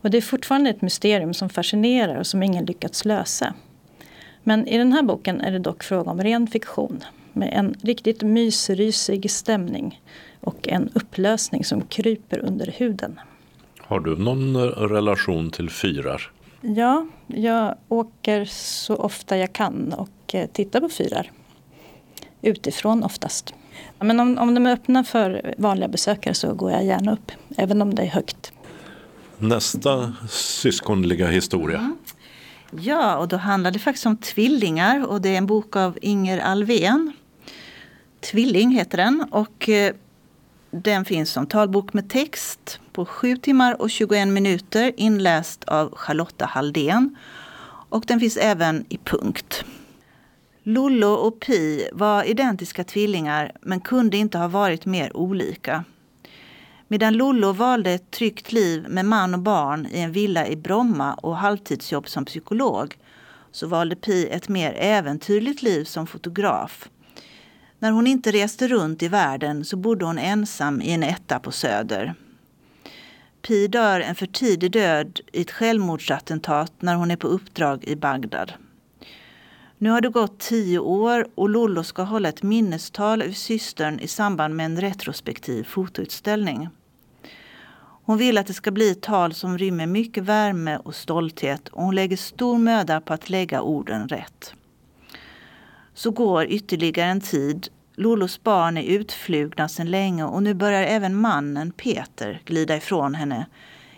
och det är fortfarande ett mysterium som fascinerar och som ingen lyckats lösa. Men i den här boken är det dock fråga om ren fiktion med en riktigt mysrysig stämning och en upplösning som kryper under huden. Har du någon relation till fyrar? Ja, jag åker så ofta jag kan och eh, tittar på fyrar. Utifrån oftast. Men om, om de är öppna för vanliga besökare så går jag gärna upp, även om det är högt. Nästa syskonliga historia. Mm. Ja, och då handlar det faktiskt om tvillingar och det är en bok av Inger Alvén. Tvilling heter den och eh, den finns som talbok med text på 7 timmar och 21 minuter inläst av Charlotta Halldén. Och den finns även i punkt. Lollo och Pi var identiska tvillingar men kunde inte ha varit mer olika. Medan Lollo valde ett tryggt liv med man och barn i en villa i Bromma och halvtidsjobb som psykolog så valde Pi ett mer äventyrligt liv som fotograf. När hon inte reste runt i världen så bodde hon ensam i en etta på Söder. Pi dör en för tidig död i ett självmordsattentat när hon är på uppdrag i Bagdad. Nu har det gått tio år och Lollo ska hålla ett minnestal över systern i samband med en retrospektiv fotoutställning. Hon vill att det ska bli ett tal som rymmer mycket värme och stolthet och hon lägger stor möda på att lägga orden rätt. Så går ytterligare en tid. Lollos barn är utflugna sedan länge och nu börjar även mannen Peter glida ifrån henne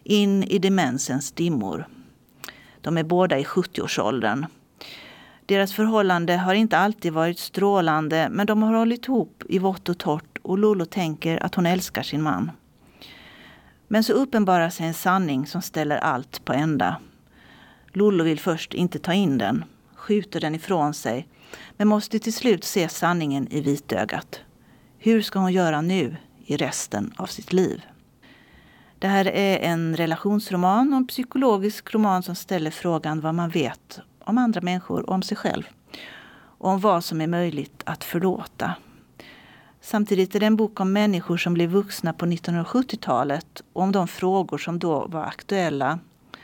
in i demensens dimmor. De är båda i 70-årsåldern. Deras förhållande har inte alltid varit strålande men de har hållit ihop i vått och torrt och Lolo tänker att hon älskar sin man. Men så uppenbarar sig en sanning som ställer allt på ända. Lollo vill först inte ta in den, skjuter den ifrån sig men måste till slut se sanningen i vitögat. Hur ska hon göra nu i resten av sitt liv? Det här är en relationsroman och en psykologisk roman som ställer frågan vad man vet om andra människor och om sig själv. Och om vad som är möjligt att förlåta. Samtidigt är det en bok om människor som blev vuxna på 1970-talet och om de frågor som då var aktuella.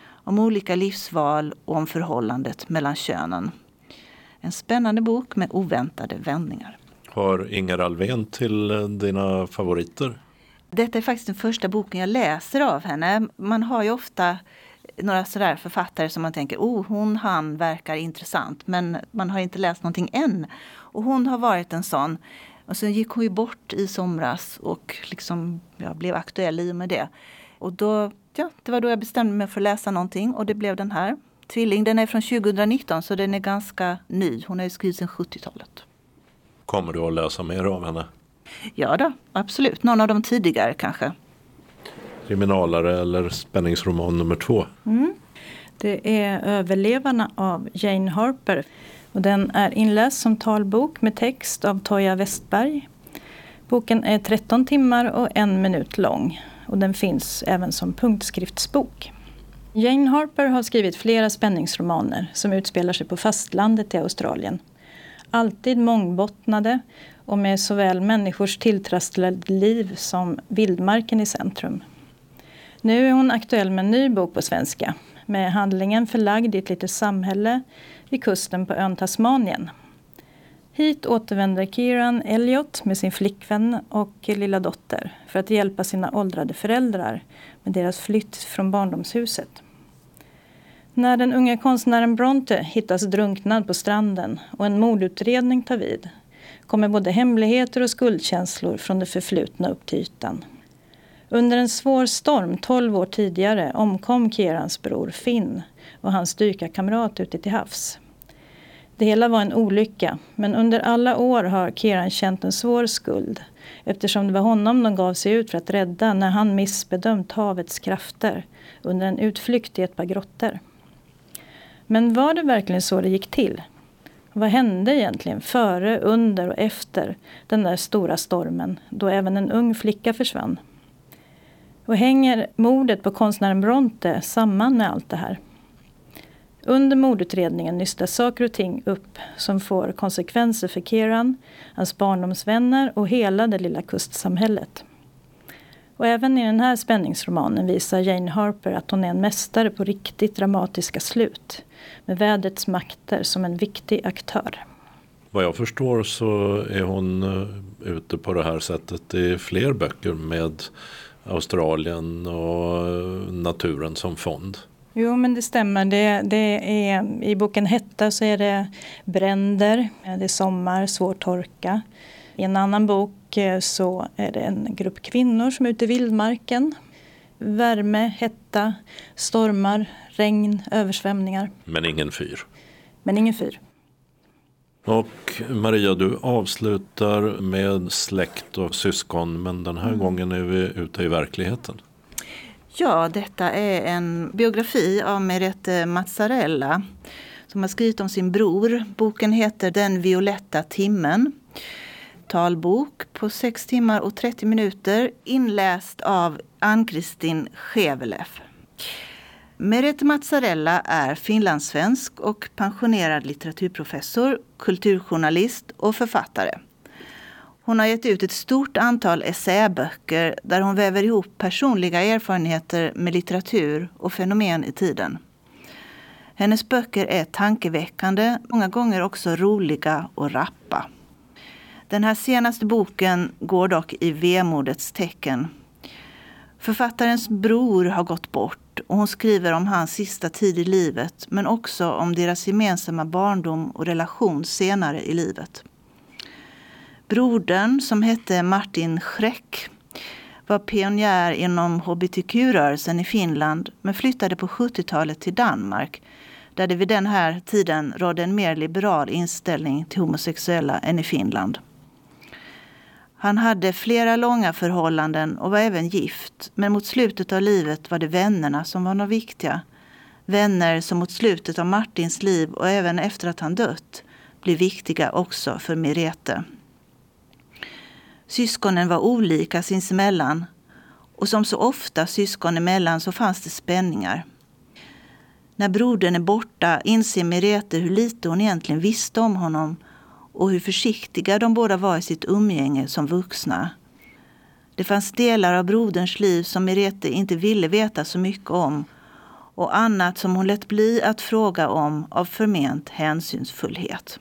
Om olika livsval och om förhållandet mellan könen. En spännande bok med oväntade vändningar. Har Inger Alvén till dina favoriter? Detta är faktiskt den första boken jag läser av henne. Man har ju ofta några sådär författare som man tänker, oh hon, han verkar intressant. Men man har inte läst någonting än. Och hon har varit en sån. Och sen gick hon ju bort i somras och liksom, ja, blev aktuell i och med det. Och då, ja, det var då jag bestämde mig för att läsa någonting och det blev den här. Tvilling, den är från 2019 så den är ganska ny. Hon har ju skrivit sedan 70-talet. Kommer du att läsa mer av henne? Ja då, absolut. Någon av de tidigare kanske. Kriminalare eller spänningsroman nummer två? Mm. Det är Överlevarna av Jane Harper. Och den är inläst som talbok med text av Toja Westberg. Boken är 13 timmar och en minut lång. Och den finns även som punktskriftsbok. Jane Harper har skrivit flera spänningsromaner som utspelar sig på fastlandet i Australien. Alltid mångbottnade och med såväl människors tilltrasslade liv som vildmarken i centrum. Nu är hon aktuell med en ny bok på svenska med handlingen förlagd i ett litet samhälle vid kusten på ön Tasmanien. Hit återvänder Kieran Elliot med sin flickvän och lilla dotter för att hjälpa sina åldrade föräldrar med deras flytt från barndomshuset. När den unga konstnären Bronte hittas drunknad på stranden och en mordutredning tar vid kommer både hemligheter och skuldkänslor från det förflutna upp till ytan. Under en svår storm 12 år tidigare omkom Kierans bror Finn och hans dykarkamrat ute till havs. Det hela var en olycka, men under alla år har Kieran känt en svår skuld eftersom det var honom de gav sig ut för att rädda när han missbedömt havets krafter under en utflykt i ett par grottor. Men var det verkligen så det gick till? Vad hände egentligen före, under och efter den där stora stormen då även en ung flicka försvann? Och hänger mordet på konstnären Bronte samman med allt det här? Under mordutredningen nystas saker och ting upp som får konsekvenser för Keran, hans barndomsvänner och hela det lilla kustsamhället. Och även i den här spänningsromanen visar Jane Harper att hon är en mästare på riktigt dramatiska slut. Med vädrets makter som en viktig aktör. Vad jag förstår så är hon eh, ute på det här sättet i fler böcker med Australien och eh, naturen som fond. Jo men det stämmer. Det, det är, I boken Hetta så är det bränder, det är sommar, svår torka. I en annan bok eh, så är det en grupp kvinnor som är ute i vildmarken. Värme, hetta, stormar, regn, översvämningar. Men ingen fyr. Men ingen fyr. Och Maria, du avslutar med släkt och syskon men den här mm. gången är vi ute i verkligheten. Ja, detta är en biografi av Merete Mazzarella som har skrivit om sin bror. Boken heter Den violetta timmen. Talbok på 6 timmar och 30 minuter inläst av Ann-Kristin Schevelef. Merete Mazzarella är finlandssvensk och pensionerad litteraturprofessor, kulturjournalist och författare. Hon har gett ut ett stort antal essäböcker där hon väver ihop personliga erfarenheter med litteratur och fenomen i tiden. Hennes böcker är tankeväckande, många gånger också roliga och rappa. Den här senaste boken går dock i vemodets tecken. Författarens bror har gått bort och hon skriver om hans sista tid i livet men också om deras gemensamma barndom och relation senare i livet. Brodern, som hette Martin Schreck, var pionjär inom hbtq-rörelsen i Finland men flyttade på 70-talet till Danmark där det vid den här tiden rådde en mer liberal inställning till homosexuella än i Finland. Han hade flera långa förhållanden och var även gift. Men mot slutet av livet var det vännerna som var de viktiga. Vänner som mot slutet av Martins liv och även efter att han dött blev viktiga också för Mirete. Syskonen var olika sinsemellan och som så ofta syskon emellan så fanns det spänningar. När brodern är borta inser Merete hur lite hon egentligen visste om honom och hur försiktiga de båda var i sitt umgänge som vuxna. Det fanns delar av broderns liv som Merete inte ville veta så mycket om och annat som hon lät bli att fråga om av förment hänsynsfullhet.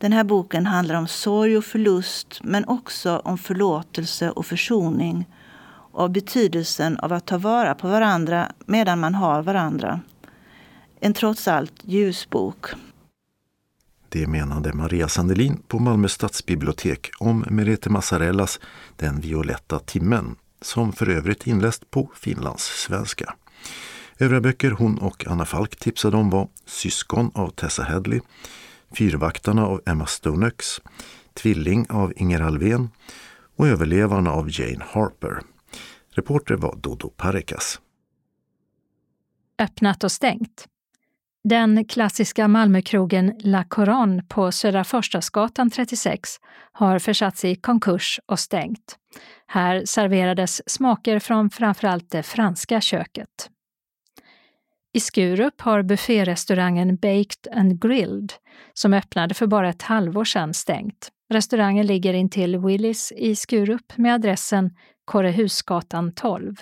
Den här boken handlar om sorg och förlust men också om förlåtelse och försoning och betydelsen av att ta vara på varandra medan man har varandra. En trots allt ljus bok. Det menade Maria Sandelin på Malmö stadsbibliotek om Merete Massarellas Den violetta timmen, som för övrigt inläst på finlandssvenska. Övriga böcker hon och Anna Falk tipsade om var Syskon av Tessa Headley, Fyrvaktarna av Emma Stonex, Tvilling av Inger Alvén och Överlevarna av Jane Harper. Reporter var Dodo Parikas. Öppnat och stängt. Den klassiska Malmökrogen La Couronne på Södra Förstadsgatan 36 har försatts i konkurs och stängt. Här serverades smaker från framförallt det franska köket. I Skurup har bufférestaurangen Baked and Grilled, som öppnade för bara ett halvår sedan, stängt. Restaurangen ligger intill Willys i Skurup med adressen Korrehusgatan 12.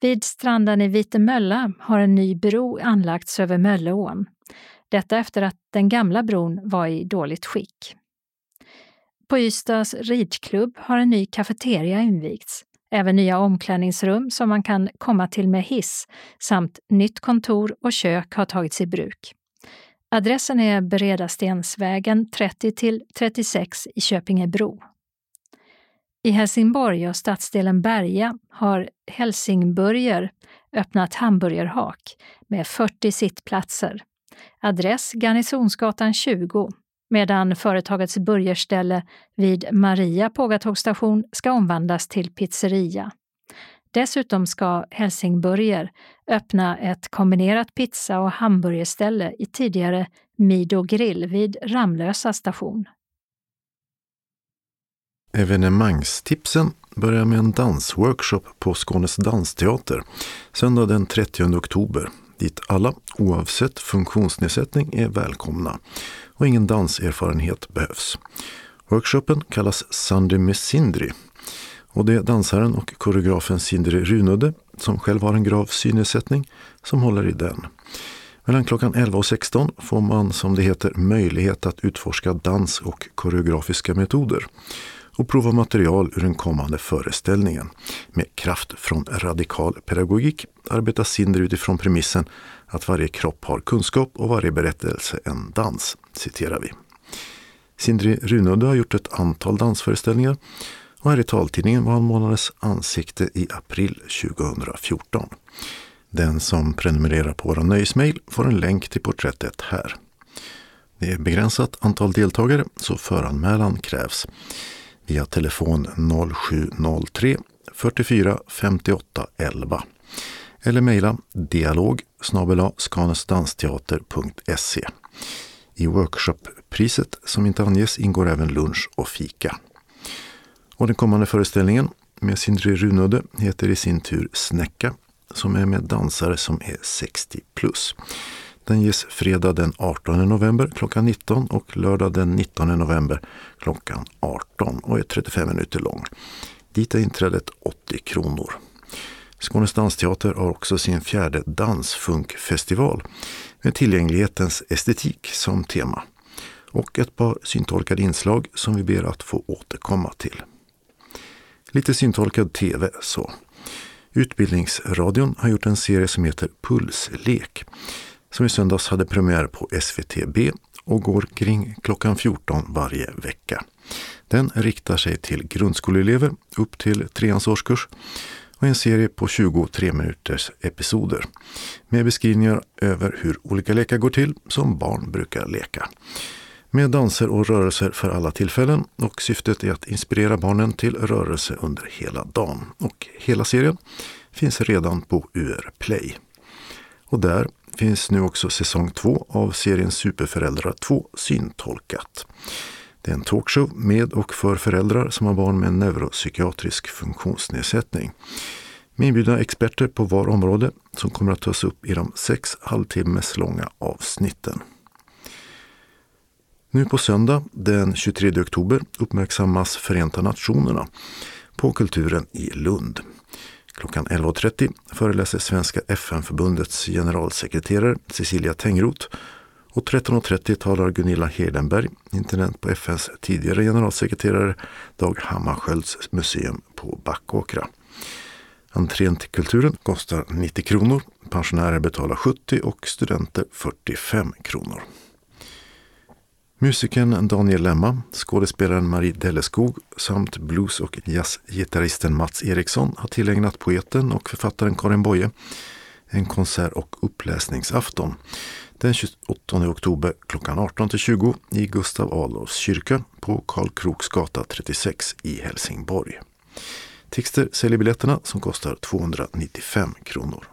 Vid stranden i Vitemölla har en ny bro anlagts över Mölleån. Detta efter att den gamla bron var i dåligt skick. På Ystads ridklubb har en ny kafeteria invigts. Även nya omklädningsrum som man kan komma till med hiss samt nytt kontor och kök har tagits i bruk. Adressen är Bredastensvägen 30 till 36 i Köpingebro. I Helsingborg och stadsdelen Berga har Helsingburger öppnat hamburgerhak med 40 sittplatser. Adress Garnisonsgatan 20 medan företagets burgerställe vid Maria pågatågstation ska omvandlas till pizzeria. Dessutom ska Helsingburger öppna ett kombinerat pizza och hamburgerställe i tidigare Mido Grill vid Ramlösa station. Evenemangstipsen börjar med en dansworkshop på Skånes dansteater söndag den 30 oktober dit alla, oavsett funktionsnedsättning, är välkomna och ingen danserfarenhet behövs. Workshopen kallas Sunday med Sindri och det är dansaren och koreografen Sindri Runudde, som själv har en grav synnedsättning, som håller i den. Mellan klockan 11 och 16 får man, som det heter, möjlighet att utforska dans och koreografiska metoder och prova material ur den kommande föreställningen. Med kraft från radikal pedagogik arbetar Sinder utifrån premissen att varje kropp har kunskap och varje berättelse en dans, citerar vi. Sindri Runudde har gjort ett antal dansföreställningar och här i taltidningen var han månadens ansikte i april 2014. Den som prenumererar på våra nöjesmail får en länk till porträttet här. Det är begränsat antal deltagare så föranmälan krävs via telefon 0703 44 58 11 eller mejla dialog skanestansteater.se. I workshoppriset som inte anges ingår även lunch och fika. Och den kommande föreställningen med Sindre Runöde heter i sin tur Snäcka som är med dansare som är 60 plus. Den ges fredag den 18 november klockan 19 och lördag den 19 november klockan 18 och är 35 minuter lång. Dit är inträdet 80 kronor. Skånes dansteater har också sin fjärde dansfunkfestival med tillgänglighetens estetik som tema och ett par syntolkade inslag som vi ber att få återkomma till. Lite syntolkad TV så. Utbildningsradion har gjort en serie som heter Pulslek som i söndags hade premiär på SVTB och går kring klockan 14 varje vecka. Den riktar sig till grundskoleelever upp till treans årskurs och en serie på 23 minuters episoder med beskrivningar över hur olika lekar går till som barn brukar leka. Med danser och rörelser för alla tillfällen och syftet är att inspirera barnen till rörelse under hela dagen. Och hela serien finns redan på UR Play. Och där finns nu också säsong 2 av serien Superföräldrar 2 syntolkat. Det är en talkshow med och för föräldrar som har barn med neuropsykiatrisk funktionsnedsättning. Med inbjudna experter på var område som kommer att tas upp i de sex halvtimmes långa avsnitten. Nu på söndag den 23 oktober uppmärksammas Förenta Nationerna på kulturen i Lund. Klockan 11.30 föreläser Svenska FN-förbundets generalsekreterare Cecilia Tengroth och 13.30 talar Gunilla Hedenberg, intendent på FNs tidigare generalsekreterare Dag Hammarskjölds museum på Backåkra. Entrén till kulturen kostar 90 kronor, pensionärer betalar 70 och studenter 45 kronor. Musikern Daniel Lemma, skådespelaren Marie Delleskog samt blues och jazzgitarristen Mats Eriksson har tillägnat poeten och författaren Karin Boye en konsert och uppläsningsafton den 28 oktober klockan 18-20 i Gustav Adolfs kyrka på Karl Kroks gata 36 i Helsingborg. Tixter säljer biljetterna som kostar 295 kronor.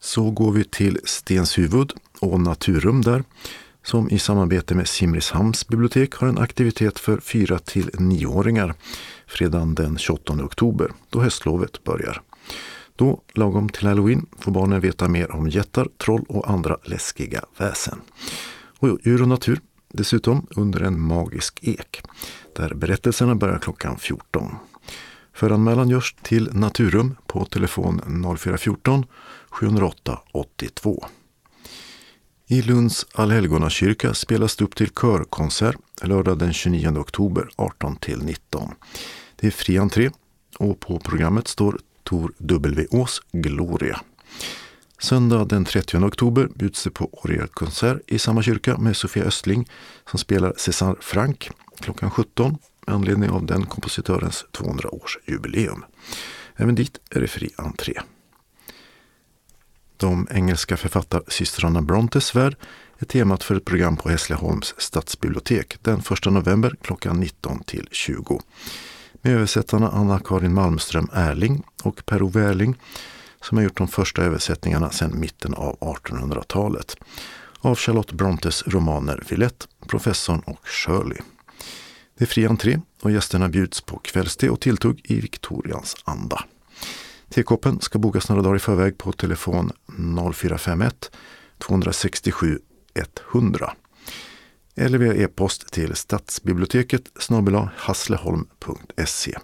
Så går vi till Stenshuvud och Naturum där som i samarbete med Simrishamns bibliotek har en aktivitet för 4 till 9-åringar fredagen den 28 oktober då höstlovet börjar. Då, lagom till halloween, får barnen veta mer om jättar, troll och andra läskiga väsen. Och djur och natur dessutom under en magisk ek där berättelserna börjar klockan 14. Föranmälan görs till Naturum på telefon 0414 708 82. I Lunds allhelgonakyrka spelas det upp till körkonsert lördag den 29 oktober 18 till 19. Det är fri entré och på programmet står Tor W. Ås Gloria. Söndag den 30 oktober bjuds det på orgelkonsert i samma kyrka med Sofia Östling som spelar César Frank klockan 17 med anledning av den kompositörens 200-årsjubileum. Även dit är det fri entré. De engelska författarsystrarna Brontes värld är temat för ett program på Hässleholms stadsbibliotek den 1 november klockan 19 till 20. Med översättarna Anna-Karin Malmström Erling och Per-Ove Erling som har gjort de första översättningarna sedan mitten av 1800-talet av Charlotte Brontes romaner Villette, Professorn och Shirley. Det är fri entré och gästerna bjuds på kvällste och tilltugg i Victorians anda. Tekoppen ska bokas några dagar i förväg på telefon 0451 267 100 eller via e-post till stadsbiblioteket snabel hassleholm.se.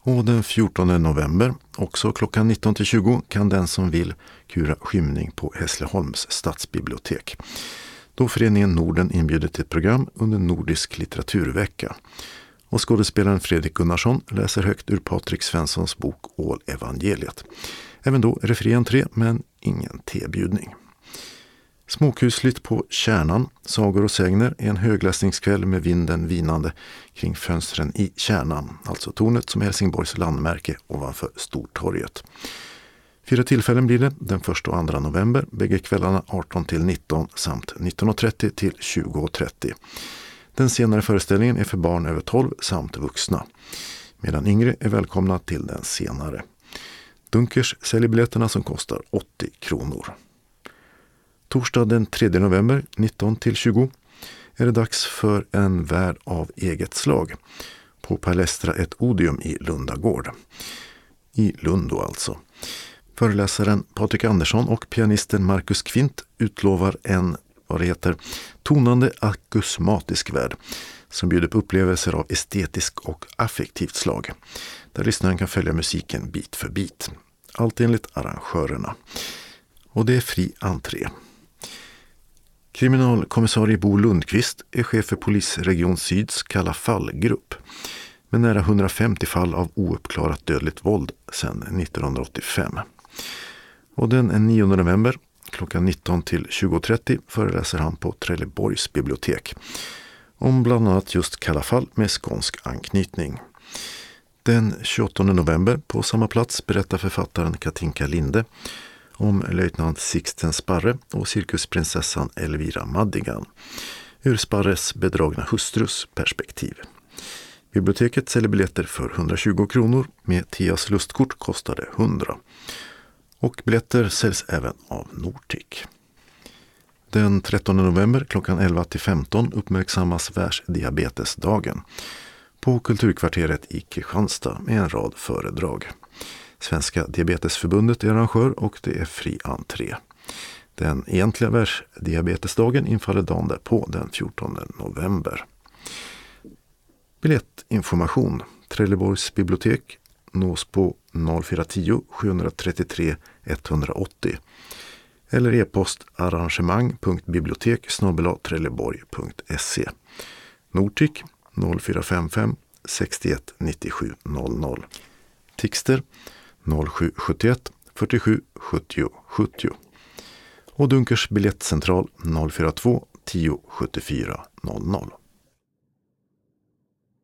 Och den 14 november, också klockan 19 20, kan den som vill kura skymning på Hässleholms stadsbibliotek. Då föreningen Norden inbjuder till ett program under Nordisk litteraturvecka. Och skådespelaren Fredrik Gunnarsson läser högt ur Patrik Svenssons bok Ålevangeliet. Även då är det fri entré men ingen tebjudning. Småkusligt på Kärnan, Sagor och sägner, är en högläsningskväll med vinden vinande kring fönstren i Kärnan, alltså tornet som är Helsingborgs landmärke ovanför Stortorget. Fyra tillfällen blir det, den 1 och 2 november, bägge kvällarna 18 till 19 samt 19.30 till 20.30. Den senare föreställningen är för barn över 12 samt vuxna, medan yngre är välkomna till den senare. Dunkers säljer biljetterna som kostar 80 kronor. Torsdag den 3 november 19 20 är det dags för en värld av eget slag på Palestra ett Odium i Lundagård. I Lund då alltså. Föreläsaren Patrik Andersson och pianisten Marcus Kvint utlovar en, vad det heter, tonande akusmatisk värld som bjuder på upplevelser av estetisk och affektivt slag. Där lyssnaren kan följa musiken bit för bit. Allt enligt arrangörerna. Och det är fri entré. Kriminalkommissarie Bo Lundqvist är chef för Polisregion Syds Kalla fallgrupp med nära 150 fall av ouppklarat dödligt våld sedan 1985. Och den 9 november klockan 19 till 20.30 föreläser han på Trelleborgs bibliotek om bland annat just Kalla fall med skånsk anknytning. Den 28 november på samma plats berättar författaren Katinka Linde om löjtnant Sixten Sparre och cirkusprinsessan Elvira Madigan ur Sparres bedragna hustrus perspektiv. Biblioteket säljer biljetter för 120 kronor. Med Tias lustkort kostar det 100. Och biljetter säljs även av Nortic. Den 13 november klockan 11 till 15 uppmärksammas världsdiabetesdagen på Kulturkvarteret i Kristianstad med en rad föredrag. Svenska Diabetesförbundet är arrangör och det är fri entré. Den egentliga världsdiabetesdagen infaller dagen därpå, den 14 november. Biljettinformation Trelleborgs bibliotek nås på 0410 733 180 eller e-post arrangemang.bibliotek trelleborg.se Nortic 0455 61 97 00 Tixter 0771 47 70 70 och Dunkers biljettcentral 042 10 74 00.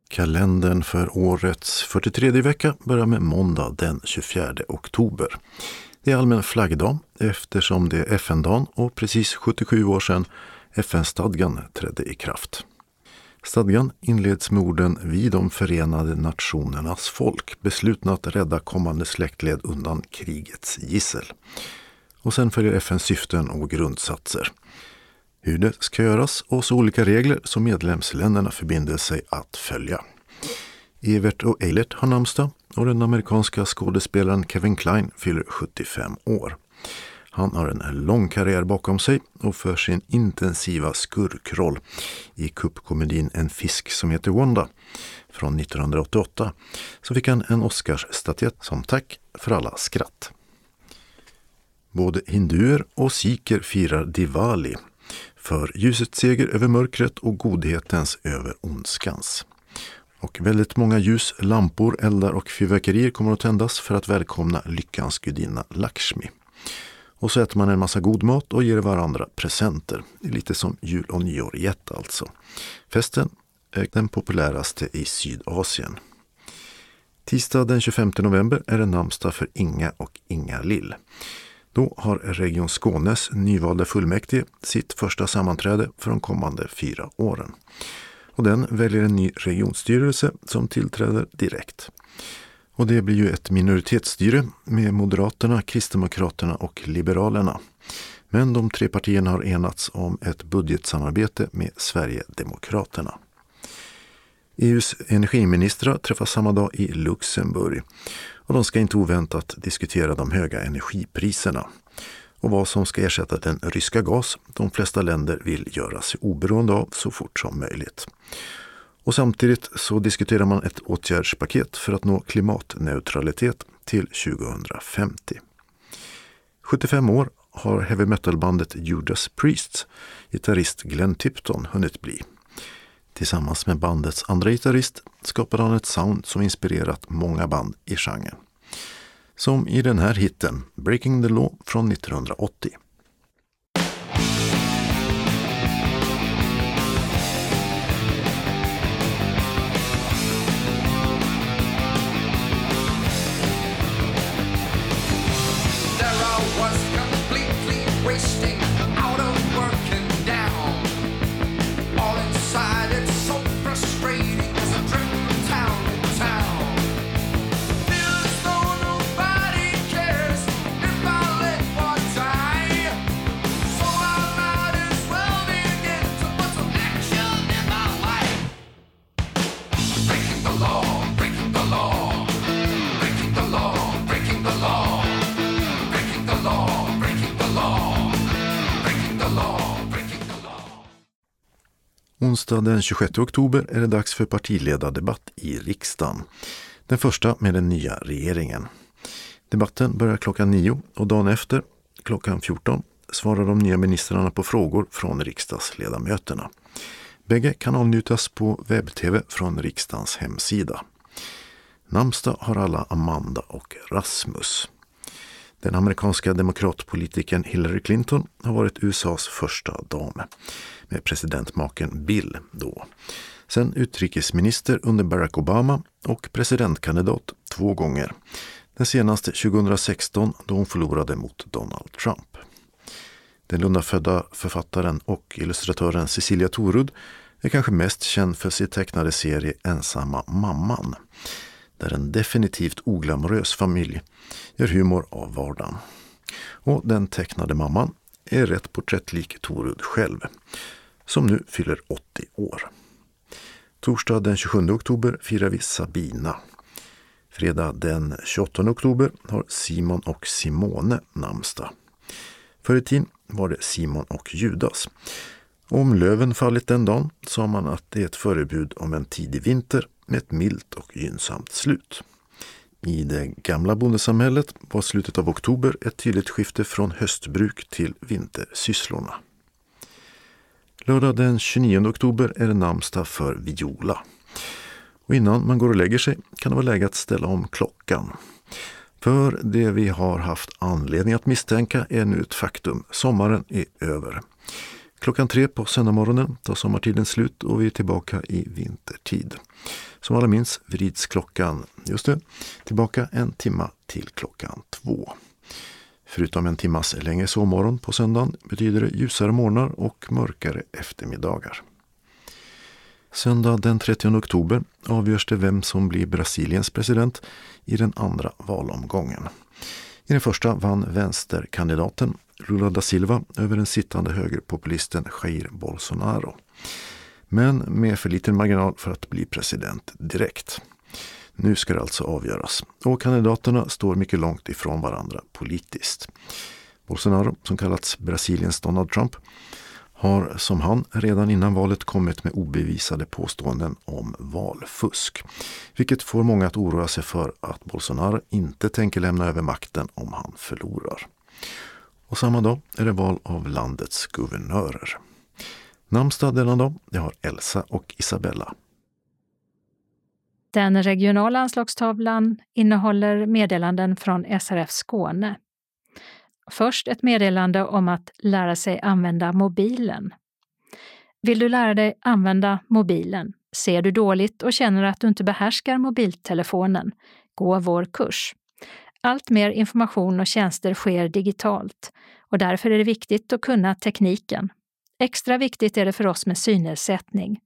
Kalendern för årets 43 vecka börjar med måndag den 24 oktober. Det är allmän flaggdag eftersom det är FN-dagen och precis 77 år sedan FN-stadgan trädde i kraft. Stadgan inleds med orden Vi de förenade nationernas folk, beslutna att rädda kommande släktled undan krigets gissel. Och sen följer FNs syften och grundsatser. Hur det ska göras och så olika regler som medlemsländerna förbinder sig att följa. Evert och Eilert har namnsdag och den amerikanska skådespelaren Kevin Kline fyller 75 år. Han har en lång karriär bakom sig och för sin intensiva skurkroll i kuppkomedin En fisk som heter Wanda från 1988 så fick han en Oscarsstatyett som tack för alla skratt. Både hinduer och sikher firar Diwali för ljusets seger över mörkret och godhetens över ondskans. Och väldigt många ljus, lampor, eldar och fyrverkerier kommer att tändas för att välkomna lyckans gudinna Lakshmi. Och så äter man en massa god mat och ger varandra presenter. Lite som jul och nyår i ett alltså. Festen är den populäraste i Sydasien. Tisdag den 25 november är det namnsdag för Inga och Inga Lill. Då har Region Skånes nyvalda fullmäktige sitt första sammanträde för de kommande fyra åren. Och den väljer en ny regionstyrelse som tillträder direkt. Och det blir ju ett minoritetsstyre med Moderaterna, Kristdemokraterna och Liberalerna. Men de tre partierna har enats om ett budgetsamarbete med Sverigedemokraterna. EUs energiministrar träffas samma dag i Luxemburg och de ska inte oväntat diskutera de höga energipriserna och vad som ska ersätta den ryska gas de flesta länder vill göra sig oberoende av så fort som möjligt. Och samtidigt så diskuterar man ett åtgärdspaket för att nå klimatneutralitet till 2050. 75 år har heavy metal-bandet Judas Priests gitarrist Glenn Tipton hunnit bli. Tillsammans med bandets andra gitarrist skapade han ett sound som inspirerat många band i genren. Som i den här hitten Breaking the Law från 1980. Onsdag den 26 oktober är det dags för partiledardebatt i riksdagen. Den första med den nya regeringen. Debatten börjar klockan 9 och dagen efter, klockan 14, svarar de nya ministrarna på frågor från riksdagsledamöterna. Bägge kan avnjutas på webb-tv från riksdagens hemsida. Namnsdag har alla Amanda och Rasmus. Den amerikanska demokratpolitikern Hillary Clinton har varit USAs första dam med presidentmaken Bill då. Sen utrikesminister under Barack Obama och presidentkandidat två gånger. Den senaste 2016 då hon förlorade mot Donald Trump. Den Lundafödda författaren och illustratören Cecilia Torud är kanske mest känd för sin tecknade serie Ensamma mamman. Där en definitivt oglamorös familj gör humor av vardagen. Och den tecknade mamman är rätt porträttlik Torud själv, som nu fyller 80 år. Torsdag den 27 oktober firar vi Sabina. Fredag den 28 oktober har Simon och Simone namnsdag. Förr i tiden var det Simon och Judas. Om löven fallit den dagen sa man att det är ett förebud om en tidig vinter med ett milt och gynnsamt slut. I det gamla bondesamhället var slutet av oktober ett tydligt skifte från höstbruk till vintersysslorna. Lördag den 29 oktober är det namnsdag för Viola. Och innan man går och lägger sig kan det vara läge att ställa om klockan. För det vi har haft anledning att misstänka är nu ett faktum. Sommaren är över. Klockan tre på söndagsmorgonen tar sommartiden slut och vi är tillbaka i vintertid. Som alla minns vrids klockan, just det, tillbaka en timma till klockan två. Förutom en timmas längre sovmorgon på söndagen betyder det ljusare morgnar och mörkare eftermiddagar. Söndag den 30 oktober avgörs det vem som blir Brasiliens president i den andra valomgången. I den första vann vänsterkandidaten Lula da Silva över den sittande högerpopulisten Jair Bolsonaro. Men med för liten marginal för att bli president direkt. Nu ska det alltså avgöras och kandidaterna står mycket långt ifrån varandra politiskt. Bolsonaro, som kallats Brasiliens Donald Trump, har som han redan innan valet kommit med obevisade påståenden om valfusk. Vilket får många att oroa sig för att Bolsonaro inte tänker lämna över makten om han förlorar. Och samma dag är det val av landets guvernörer. Namnsdag denna dag, det har Elsa och Isabella. Den regionala anslagstavlan innehåller meddelanden från SRF Skåne. Först ett meddelande om att lära sig använda mobilen. Vill du lära dig använda mobilen? Ser du dåligt och känner att du inte behärskar mobiltelefonen? Gå vår kurs. Allt mer information och tjänster sker digitalt och därför är det viktigt att kunna tekniken. Extra viktigt är det för oss med synnedsättning.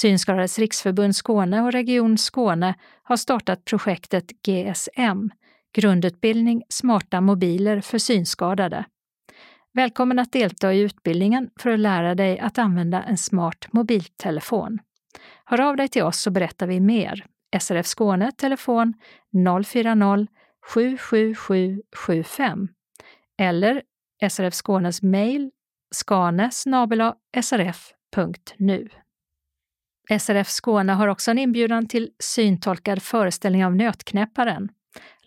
Synskadades riksförbund Skåne och Region Skåne har startat projektet GSM, grundutbildning smarta mobiler för synskadade. Välkommen att delta i utbildningen för att lära dig att använda en smart mobiltelefon. Hör av dig till oss så berättar vi mer. SRF Skåne, telefon 040 77775 eller SRF Skånes mejl skane srf.nu. SRF Skåne har också en inbjudan till syntolkad föreställning av Nötknäpparen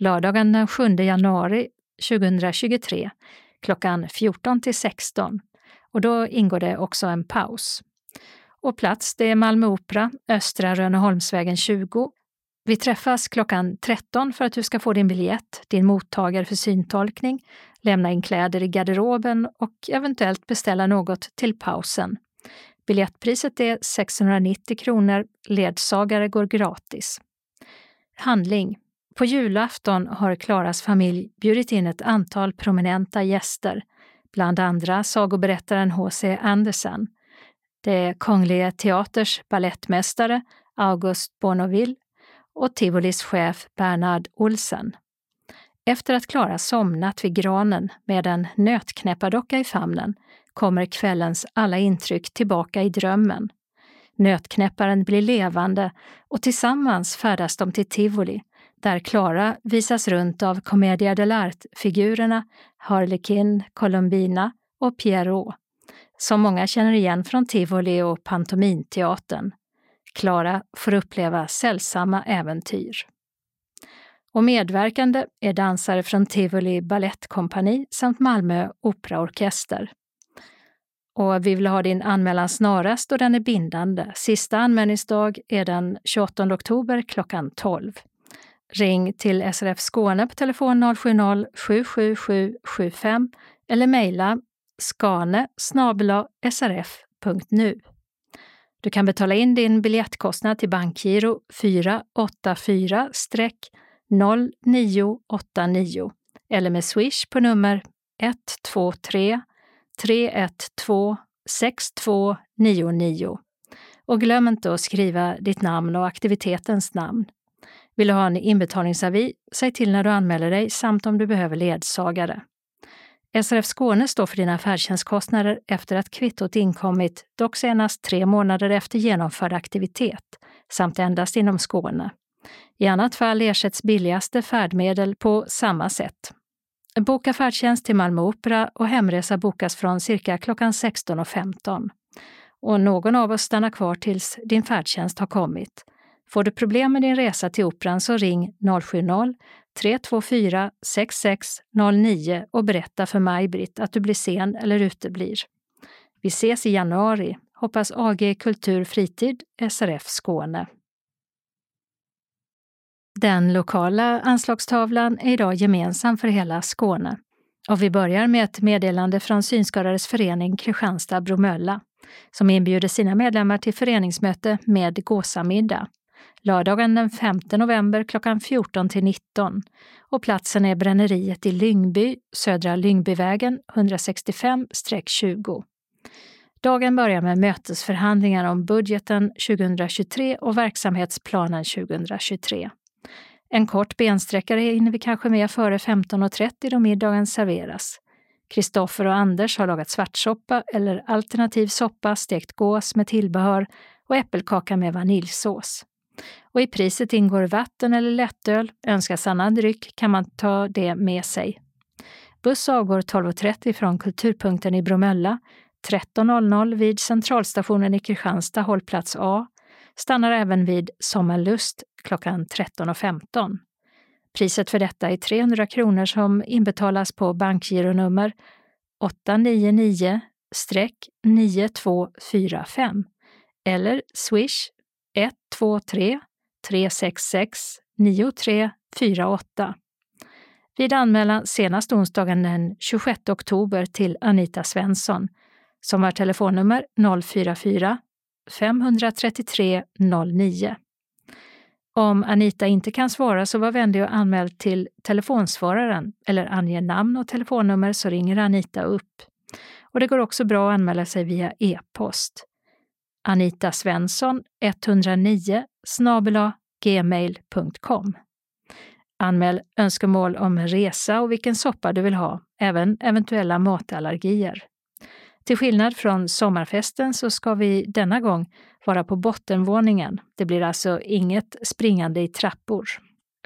lördagen den 7 januari 2023 klockan 14 till 16 och då ingår det också en paus. Och plats det är Malmö Opera, Östra Rönneholmsvägen 20. Vi träffas klockan 13 för att du ska få din biljett, din mottagare för syntolkning, lämna in kläder i garderoben och eventuellt beställa något till pausen. Biljettpriset är 690 kronor, ledsagare går gratis. Handling på julafton har Klaras familj bjudit in ett antal prominenta gäster, bland andra sagoberättaren H.C. Andersen, det Kungliga Teaters ballettmästare August Bournonville och Tivolis chef Bernhard Olsen. Efter att Klara somnat vid granen med en nötknäppardocka i famnen kommer kvällens alla intryck tillbaka i drömmen. Nötknäpparen blir levande och tillsammans färdas de till tivoli där Clara visas runt av Commedia dell'arte-figurerna Harlequin, Colombina och Pierrot, som många känner igen från tivoli och Pantominteatern. Clara får uppleva sällsamma äventyr. Och medverkande är dansare från Tivoli Ballettkompani samt Malmö Operaorkester. Och vi vill ha din anmälan snarast och den är bindande. Sista anmälningsdag är den 28 oktober klockan 12. Ring till SRF Skåne på telefon 070-777 75 eller mejla skane srf.nu. Du kan betala in din biljettkostnad till bankgiro 484-0989 eller med swish på nummer 123 312 6299. Och glöm inte att skriva ditt namn och aktivitetens namn. Vill du ha en inbetalningsavi, säg till när du anmäler dig samt om du behöver ledsagare. SRF Skåne står för dina färdtjänstkostnader efter att kvittot inkommit, dock senast tre månader efter genomförd aktivitet, samt endast inom Skåne. I annat fall ersätts billigaste färdmedel på samma sätt. Boka färdtjänst till Malmö Opera och hemresa bokas från cirka klockan 16.15. Och någon av oss stannar kvar tills din färdtjänst har kommit. Får du problem med din resa till Operan så ring 070-324 6609 och berätta för Maj-Britt att du blir sen eller uteblir. Vi ses i januari. Hoppas AG Kultur Fritid, SRF Skåne. Den lokala anslagstavlan är idag gemensam för hela Skåne. Och vi börjar med ett meddelande från Synskadades förening Kristianstad-Bromölla som inbjuder sina medlemmar till föreningsmöte med gåsamiddag lördagen den 5 november klockan 14 till 19 och platsen är Bränneriet i Lyngby, Södra Lyngbyvägen 165-20. Dagen börjar med mötesförhandlingar om budgeten 2023 och verksamhetsplanen 2023. En kort bensträckare hinner vi kanske med före 15.30 då middagen serveras. Kristoffer och Anders har lagat svartsoppa eller alternativ soppa, stekt gås med tillbehör och äppelkaka med vaniljsås. Och i priset ingår vatten eller lättöl. Önskas annan dryck kan man ta det med sig. Buss avgår 12.30 från Kulturpunkten i Bromölla, 13.00 vid Centralstationen i Kristianstad, hållplats A, stannar även vid Sommarlust klockan 13.15. Priset för detta är 300 kronor som inbetalas på bankgironummer 899-9245 eller swish 123 366 9348. Vid anmälan senast onsdagen den 26 oktober till Anita Svensson som har telefonnummer 044 533 09. Om Anita inte kan svara så var vänlig och anmäl till telefonsvararen eller ange namn och telefonnummer så ringer Anita upp. Och det går också bra att anmäla sig via e-post. Anita Svensson 109 gmail.com. Anmäl önskemål om resa och vilken soppa du vill ha, även eventuella matallergier. Till skillnad från sommarfesten så ska vi denna gång vara på bottenvåningen. Det blir alltså inget springande i trappor.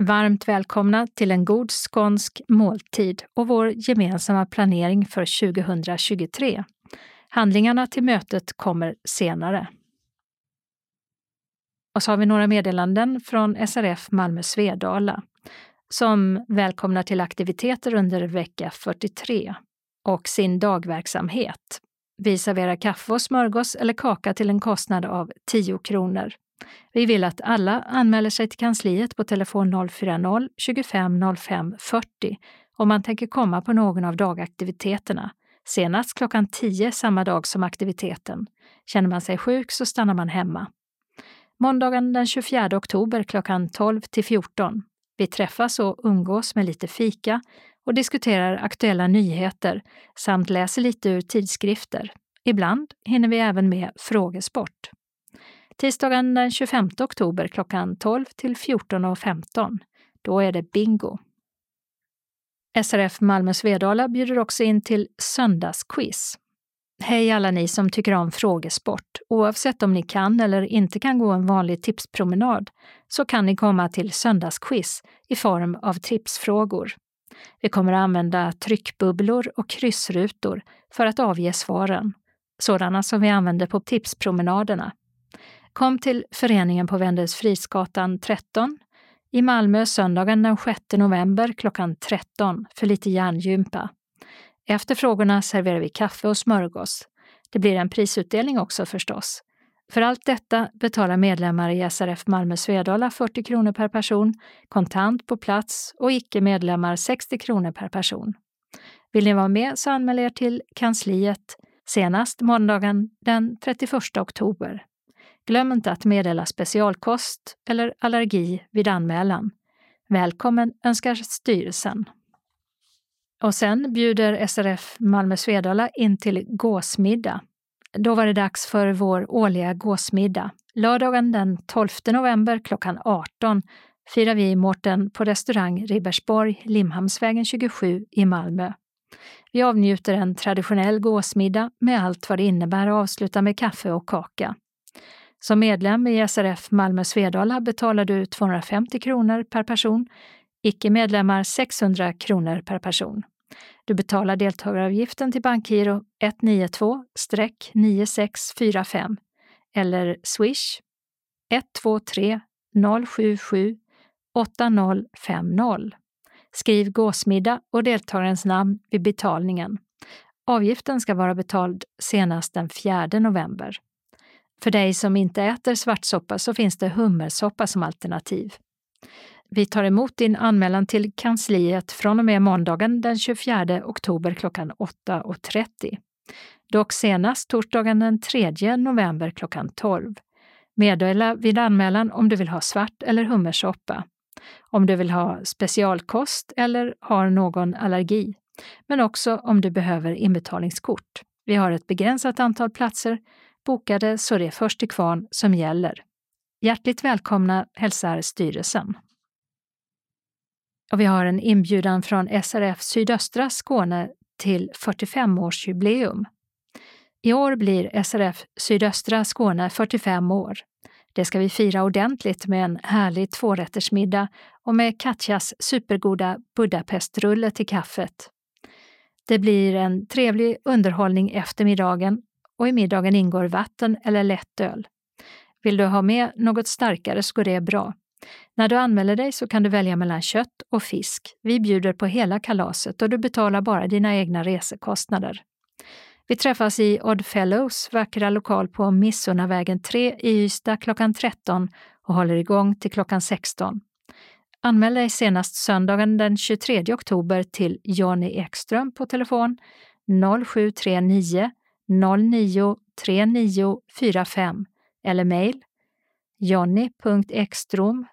Varmt välkomna till en god skånsk måltid och vår gemensamma planering för 2023. Handlingarna till mötet kommer senare. Och så har vi några meddelanden från SRF Malmö Svedala som välkomnar till aktiviteter under vecka 43 och sin dagverksamhet. Vi serverar kaffe och smörgås eller kaka till en kostnad av 10 kronor. Vi vill att alla anmäler sig till kansliet på telefon 040-25 05 40 om man tänker komma på någon av dagaktiviteterna senast klockan 10 samma dag som aktiviteten. Känner man sig sjuk så stannar man hemma. Måndagen den 24 oktober klockan 12 till 14. Vi träffas och umgås med lite fika och diskuterar aktuella nyheter samt läser lite ur tidskrifter. Ibland hinner vi även med frågesport. Tisdagen den 25 oktober klockan 12 till 14.15. Då är det bingo. SRF Malmö Svedala bjuder också in till söndagsquiz. Hej alla ni som tycker om frågesport. Oavsett om ni kan eller inte kan gå en vanlig tipspromenad så kan ni komma till söndagsquiz i form av tipsfrågor. Vi kommer att använda tryckbubblor och kryssrutor för att avge svaren, sådana som vi använder på tipspromenaderna. Kom till föreningen på Wendelsfrisgatan 13 i Malmö söndagen den 6 november klockan 13 för lite hjärngympa. Efter frågorna serverar vi kaffe och smörgås. Det blir en prisutdelning också förstås. För allt detta betalar medlemmar i SRF Malmö Svedala 40 kronor per person, kontant på plats och icke-medlemmar 60 kronor per person. Vill ni vara med så anmäl er till kansliet senast måndagen den 31 oktober. Glöm inte att meddela specialkost eller allergi vid anmälan. Välkommen önskar styrelsen. Och sen bjuder SRF Malmö Svedala in till gåsmiddag. Då var det dags för vår årliga gåsmiddag. Lördagen den 12 november klockan 18 firar vi Mårten på restaurang Ribersborg, Limhamnsvägen 27 i Malmö. Vi avnjuter en traditionell gåsmiddag med allt vad det innebär och avslutar med kaffe och kaka. Som medlem i SRF Malmö Svedala betalar du 250 kronor per person, icke-medlemmar 600 kronor per person. Du betalar deltagaravgiften till Bankgiro 192-9645 eller Swish 123 077 8050. Skriv gåsmiddag och deltagarens namn vid betalningen. Avgiften ska vara betald senast den 4 november. För dig som inte äter svartsoppa så finns det hummersoppa som alternativ. Vi tar emot din anmälan till kansliet från och med måndagen den 24 oktober klockan 8.30. Dock senast torsdagen den 3 november klockan 12. Meddela vid anmälan om du vill ha svart eller hummersoppa, om du vill ha specialkost eller har någon allergi, men också om du behöver inbetalningskort. Vi har ett begränsat antal platser bokade så det är först till kvarn som gäller. Hjärtligt välkomna hälsar styrelsen. Och vi har en inbjudan från SRF Sydöstra Skåne till 45-årsjubileum. I år blir SRF Sydöstra Skåne 45 år. Det ska vi fira ordentligt med en härlig tvårättersmiddag och med Katjas supergoda Budapestrulle till kaffet. Det blir en trevlig underhållning efter middagen och i middagen ingår vatten eller lättöl. Vill du ha med något starkare så går det bra. När du anmäler dig så kan du välja mellan kött och fisk. Vi bjuder på hela kalaset och du betalar bara dina egna resekostnader. Vi träffas i Odd Fellows vackra lokal på Missunnavägen 3 i Ystad klockan 13 och håller igång till klockan 16. Anmäl dig senast söndagen den 23 oktober till Jonny Ekström på telefon 0739 09 3945 eller mejl jonny.ekstrom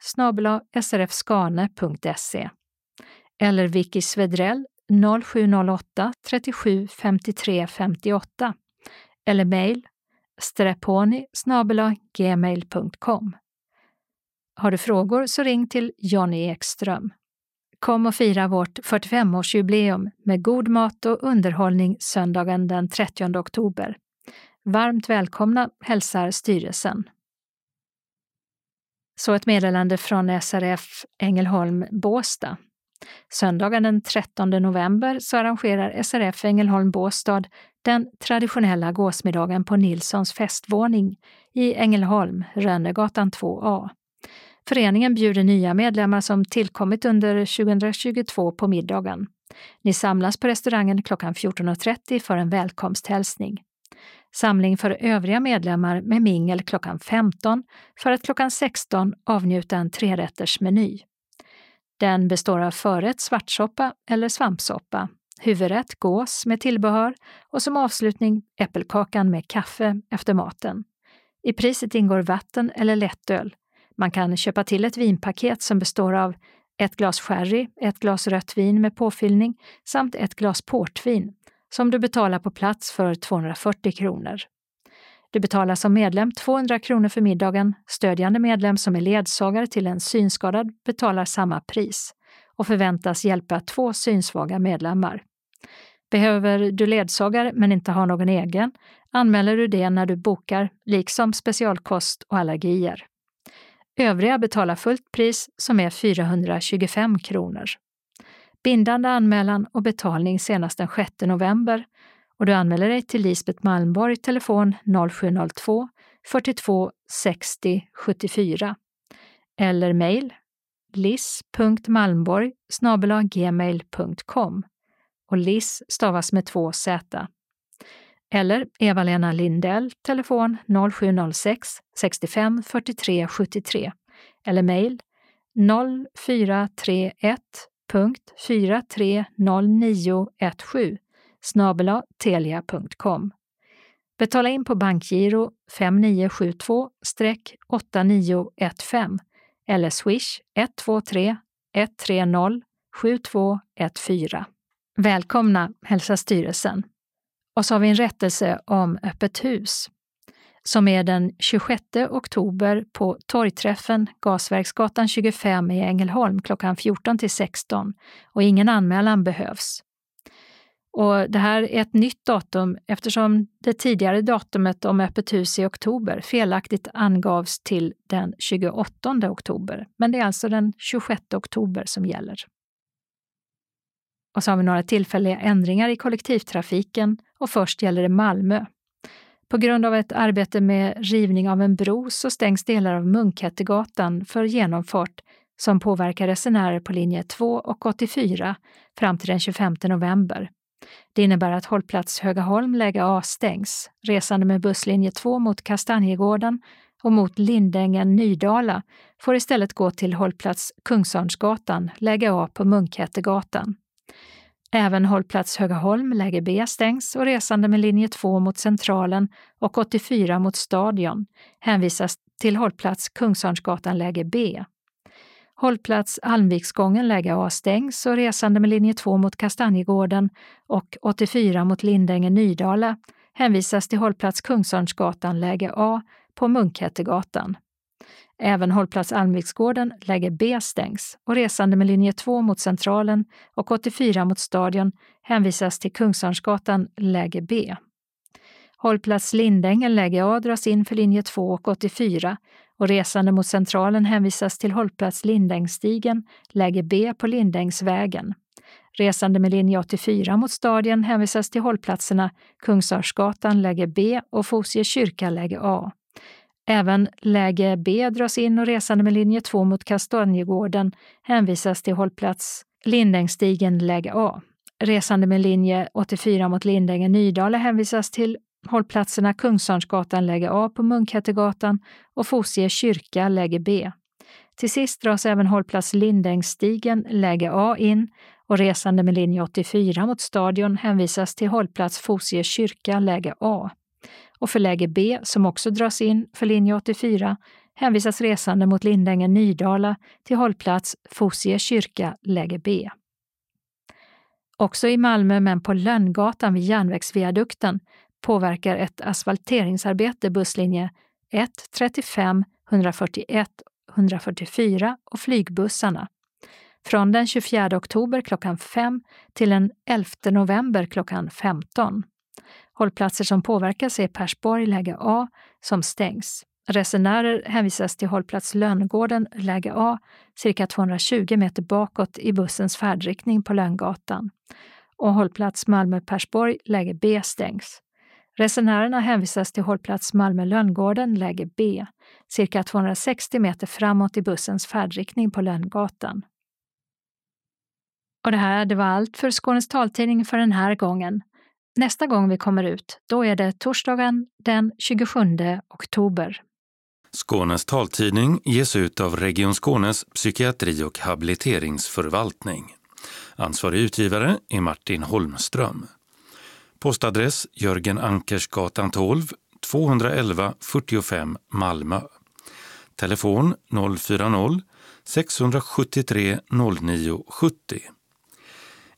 srfskane.se eller Vicky Svedrell 0708 37 53 58 eller mejl streponi gmail.com. Har du frågor så ring till Jonny Ekström. Kom och fira vårt 45-årsjubileum med god mat och underhållning söndagen den 30 oktober. Varmt välkomna hälsar styrelsen. Så ett meddelande från SRF Ängelholm Båstad. Söndagen den 13 november så arrangerar SRF Ängelholm Båstad den traditionella gåsmiddagen på Nilssons festvåning i Ängelholm, Rönnegatan 2A. Föreningen bjuder nya medlemmar som tillkommit under 2022 på middagen. Ni samlas på restaurangen klockan 14.30 för en välkomsthälsning. Samling för övriga medlemmar med mingel klockan 15 för att klockan 16 avnjuta en trerättersmeny. Den består av förrätt svartsoppa eller svampsoppa, huvudrätt gås med tillbehör och som avslutning äppelkakan med kaffe efter maten. I priset ingår vatten eller lättöl. Man kan köpa till ett vinpaket som består av ett glas sherry, ett glas rött vin med påfyllning samt ett glas portvin som du betalar på plats för 240 kronor. Du betalar som medlem 200 kronor för middagen. Stödjande medlem som är ledsagare till en synskadad betalar samma pris och förväntas hjälpa två synsvaga medlemmar. Behöver du ledsagare men inte har någon egen anmäler du det när du bokar, liksom specialkost och allergier. Övriga betalar fullt pris som är 425 kronor. Bindande anmälan och betalning senast den 6 november. Och du anmäler dig till Lisbeth Malmborg telefon 0702 42 60 74 eller mejl liss.malmborg gmail.com och Liss stavas med två Z. Eller Eva-Lena Lindell, telefon 0706 65 43 73 eller mejl 0431 0431.430917 snabela telia.com. Betala in på bankgiro 5972-8915 eller swish 123 130 7214. Välkomna hälsar styrelsen. Och så har vi en rättelse om Öppet hus som är den 26 oktober på Torgträffen, Gasverksgatan 25 i Ängelholm klockan 14 till 16 och ingen anmälan behövs. Och det här är ett nytt datum eftersom det tidigare datumet om öppet hus i oktober felaktigt angavs till den 28 oktober. Men det är alltså den 26 oktober som gäller. Och så har vi några tillfälliga ändringar i kollektivtrafiken och först gäller det Malmö. På grund av ett arbete med rivning av en bro så stängs delar av Munkhättegatan för genomfart som påverkar resenärer på linje 2 och 84 fram till den 25 november. Det innebär att hållplats Högaholm läge A stängs. Resande med busslinje 2 mot Kastanjegården och mot Lindängen Nydala får istället gå till hållplats Kungsörnsgatan, läge A på Munkhättegatan. Även hållplats Högaholm, läge B, stängs och resande med linje 2 mot Centralen och 84 mot Stadion hänvisas till hållplats Kungsörnsgatan, läge B. Hållplats Almviksgången, läge A, stängs och resande med linje 2 mot Kastanjegården och 84 mot Lindängen Nydala hänvisas till hållplats Kungsörnsgatan, läge A, på Munkhättegatan. Även hållplats Almviksgården, läge B, stängs och resande med linje 2 mot Centralen och 84 mot Stadion hänvisas till Kungsörnsgatan, läge B. Hållplats Lindängen, läge A, dras in för linje 2 och 84 och resande mot Centralen hänvisas till hållplats Lindängsstigen, läge B på Lindängsvägen. Resande med linje 84 mot Stadion hänvisas till hållplatserna Kungsörsgatan, läge B och Fosie kyrka, läge A. Även läge B dras in och resande med linje 2 mot Kastanjegården hänvisas till hållplats Lindängsstigen, läge A. Resande med linje 84 mot Lindängen Nydala hänvisas till hållplatserna Kungsörnsgatan, läge A på Munkhättegatan och Fosie kyrka, läge B. Till sist dras även hållplats Lindängsstigen, läge A in och resande med linje 84 mot Stadion hänvisas till hållplats Fosie kyrka, läge A och för läge B, som också dras in för linje 84, hänvisas resande mot Lindängen Nydala till hållplats Fosie kyrka, läge B. Också i Malmö, men på Lönngatan vid järnvägsviadukten, påverkar ett asfalteringsarbete busslinje 1, 35, 141, 144 och flygbussarna. Från den 24 oktober klockan 5 till den 11 november klockan 15. Hållplatser som påverkas är Persborg, läge A, som stängs. Resenärer hänvisas till hållplats Lönngården, läge A, cirka 220 meter bakåt i bussens färdriktning på Lönngatan. Och hållplats Malmö-Persborg, läge B, stängs. Resenärerna hänvisas till hållplats Malmö-Lönngården, läge B, cirka 260 meter framåt i bussens färdriktning på Lönngatan. Och det här det var allt för Skånes taltidning för den här gången. Nästa gång vi kommer ut, då är det torsdagen den 27 oktober. Skånes taltidning ges ut av Region Skånes psykiatri och habiliteringsförvaltning. Ansvarig utgivare är Martin Holmström. Postadress Jörgen Ankersgatan 12, 211 45 Malmö. Telefon 040-673 09 70.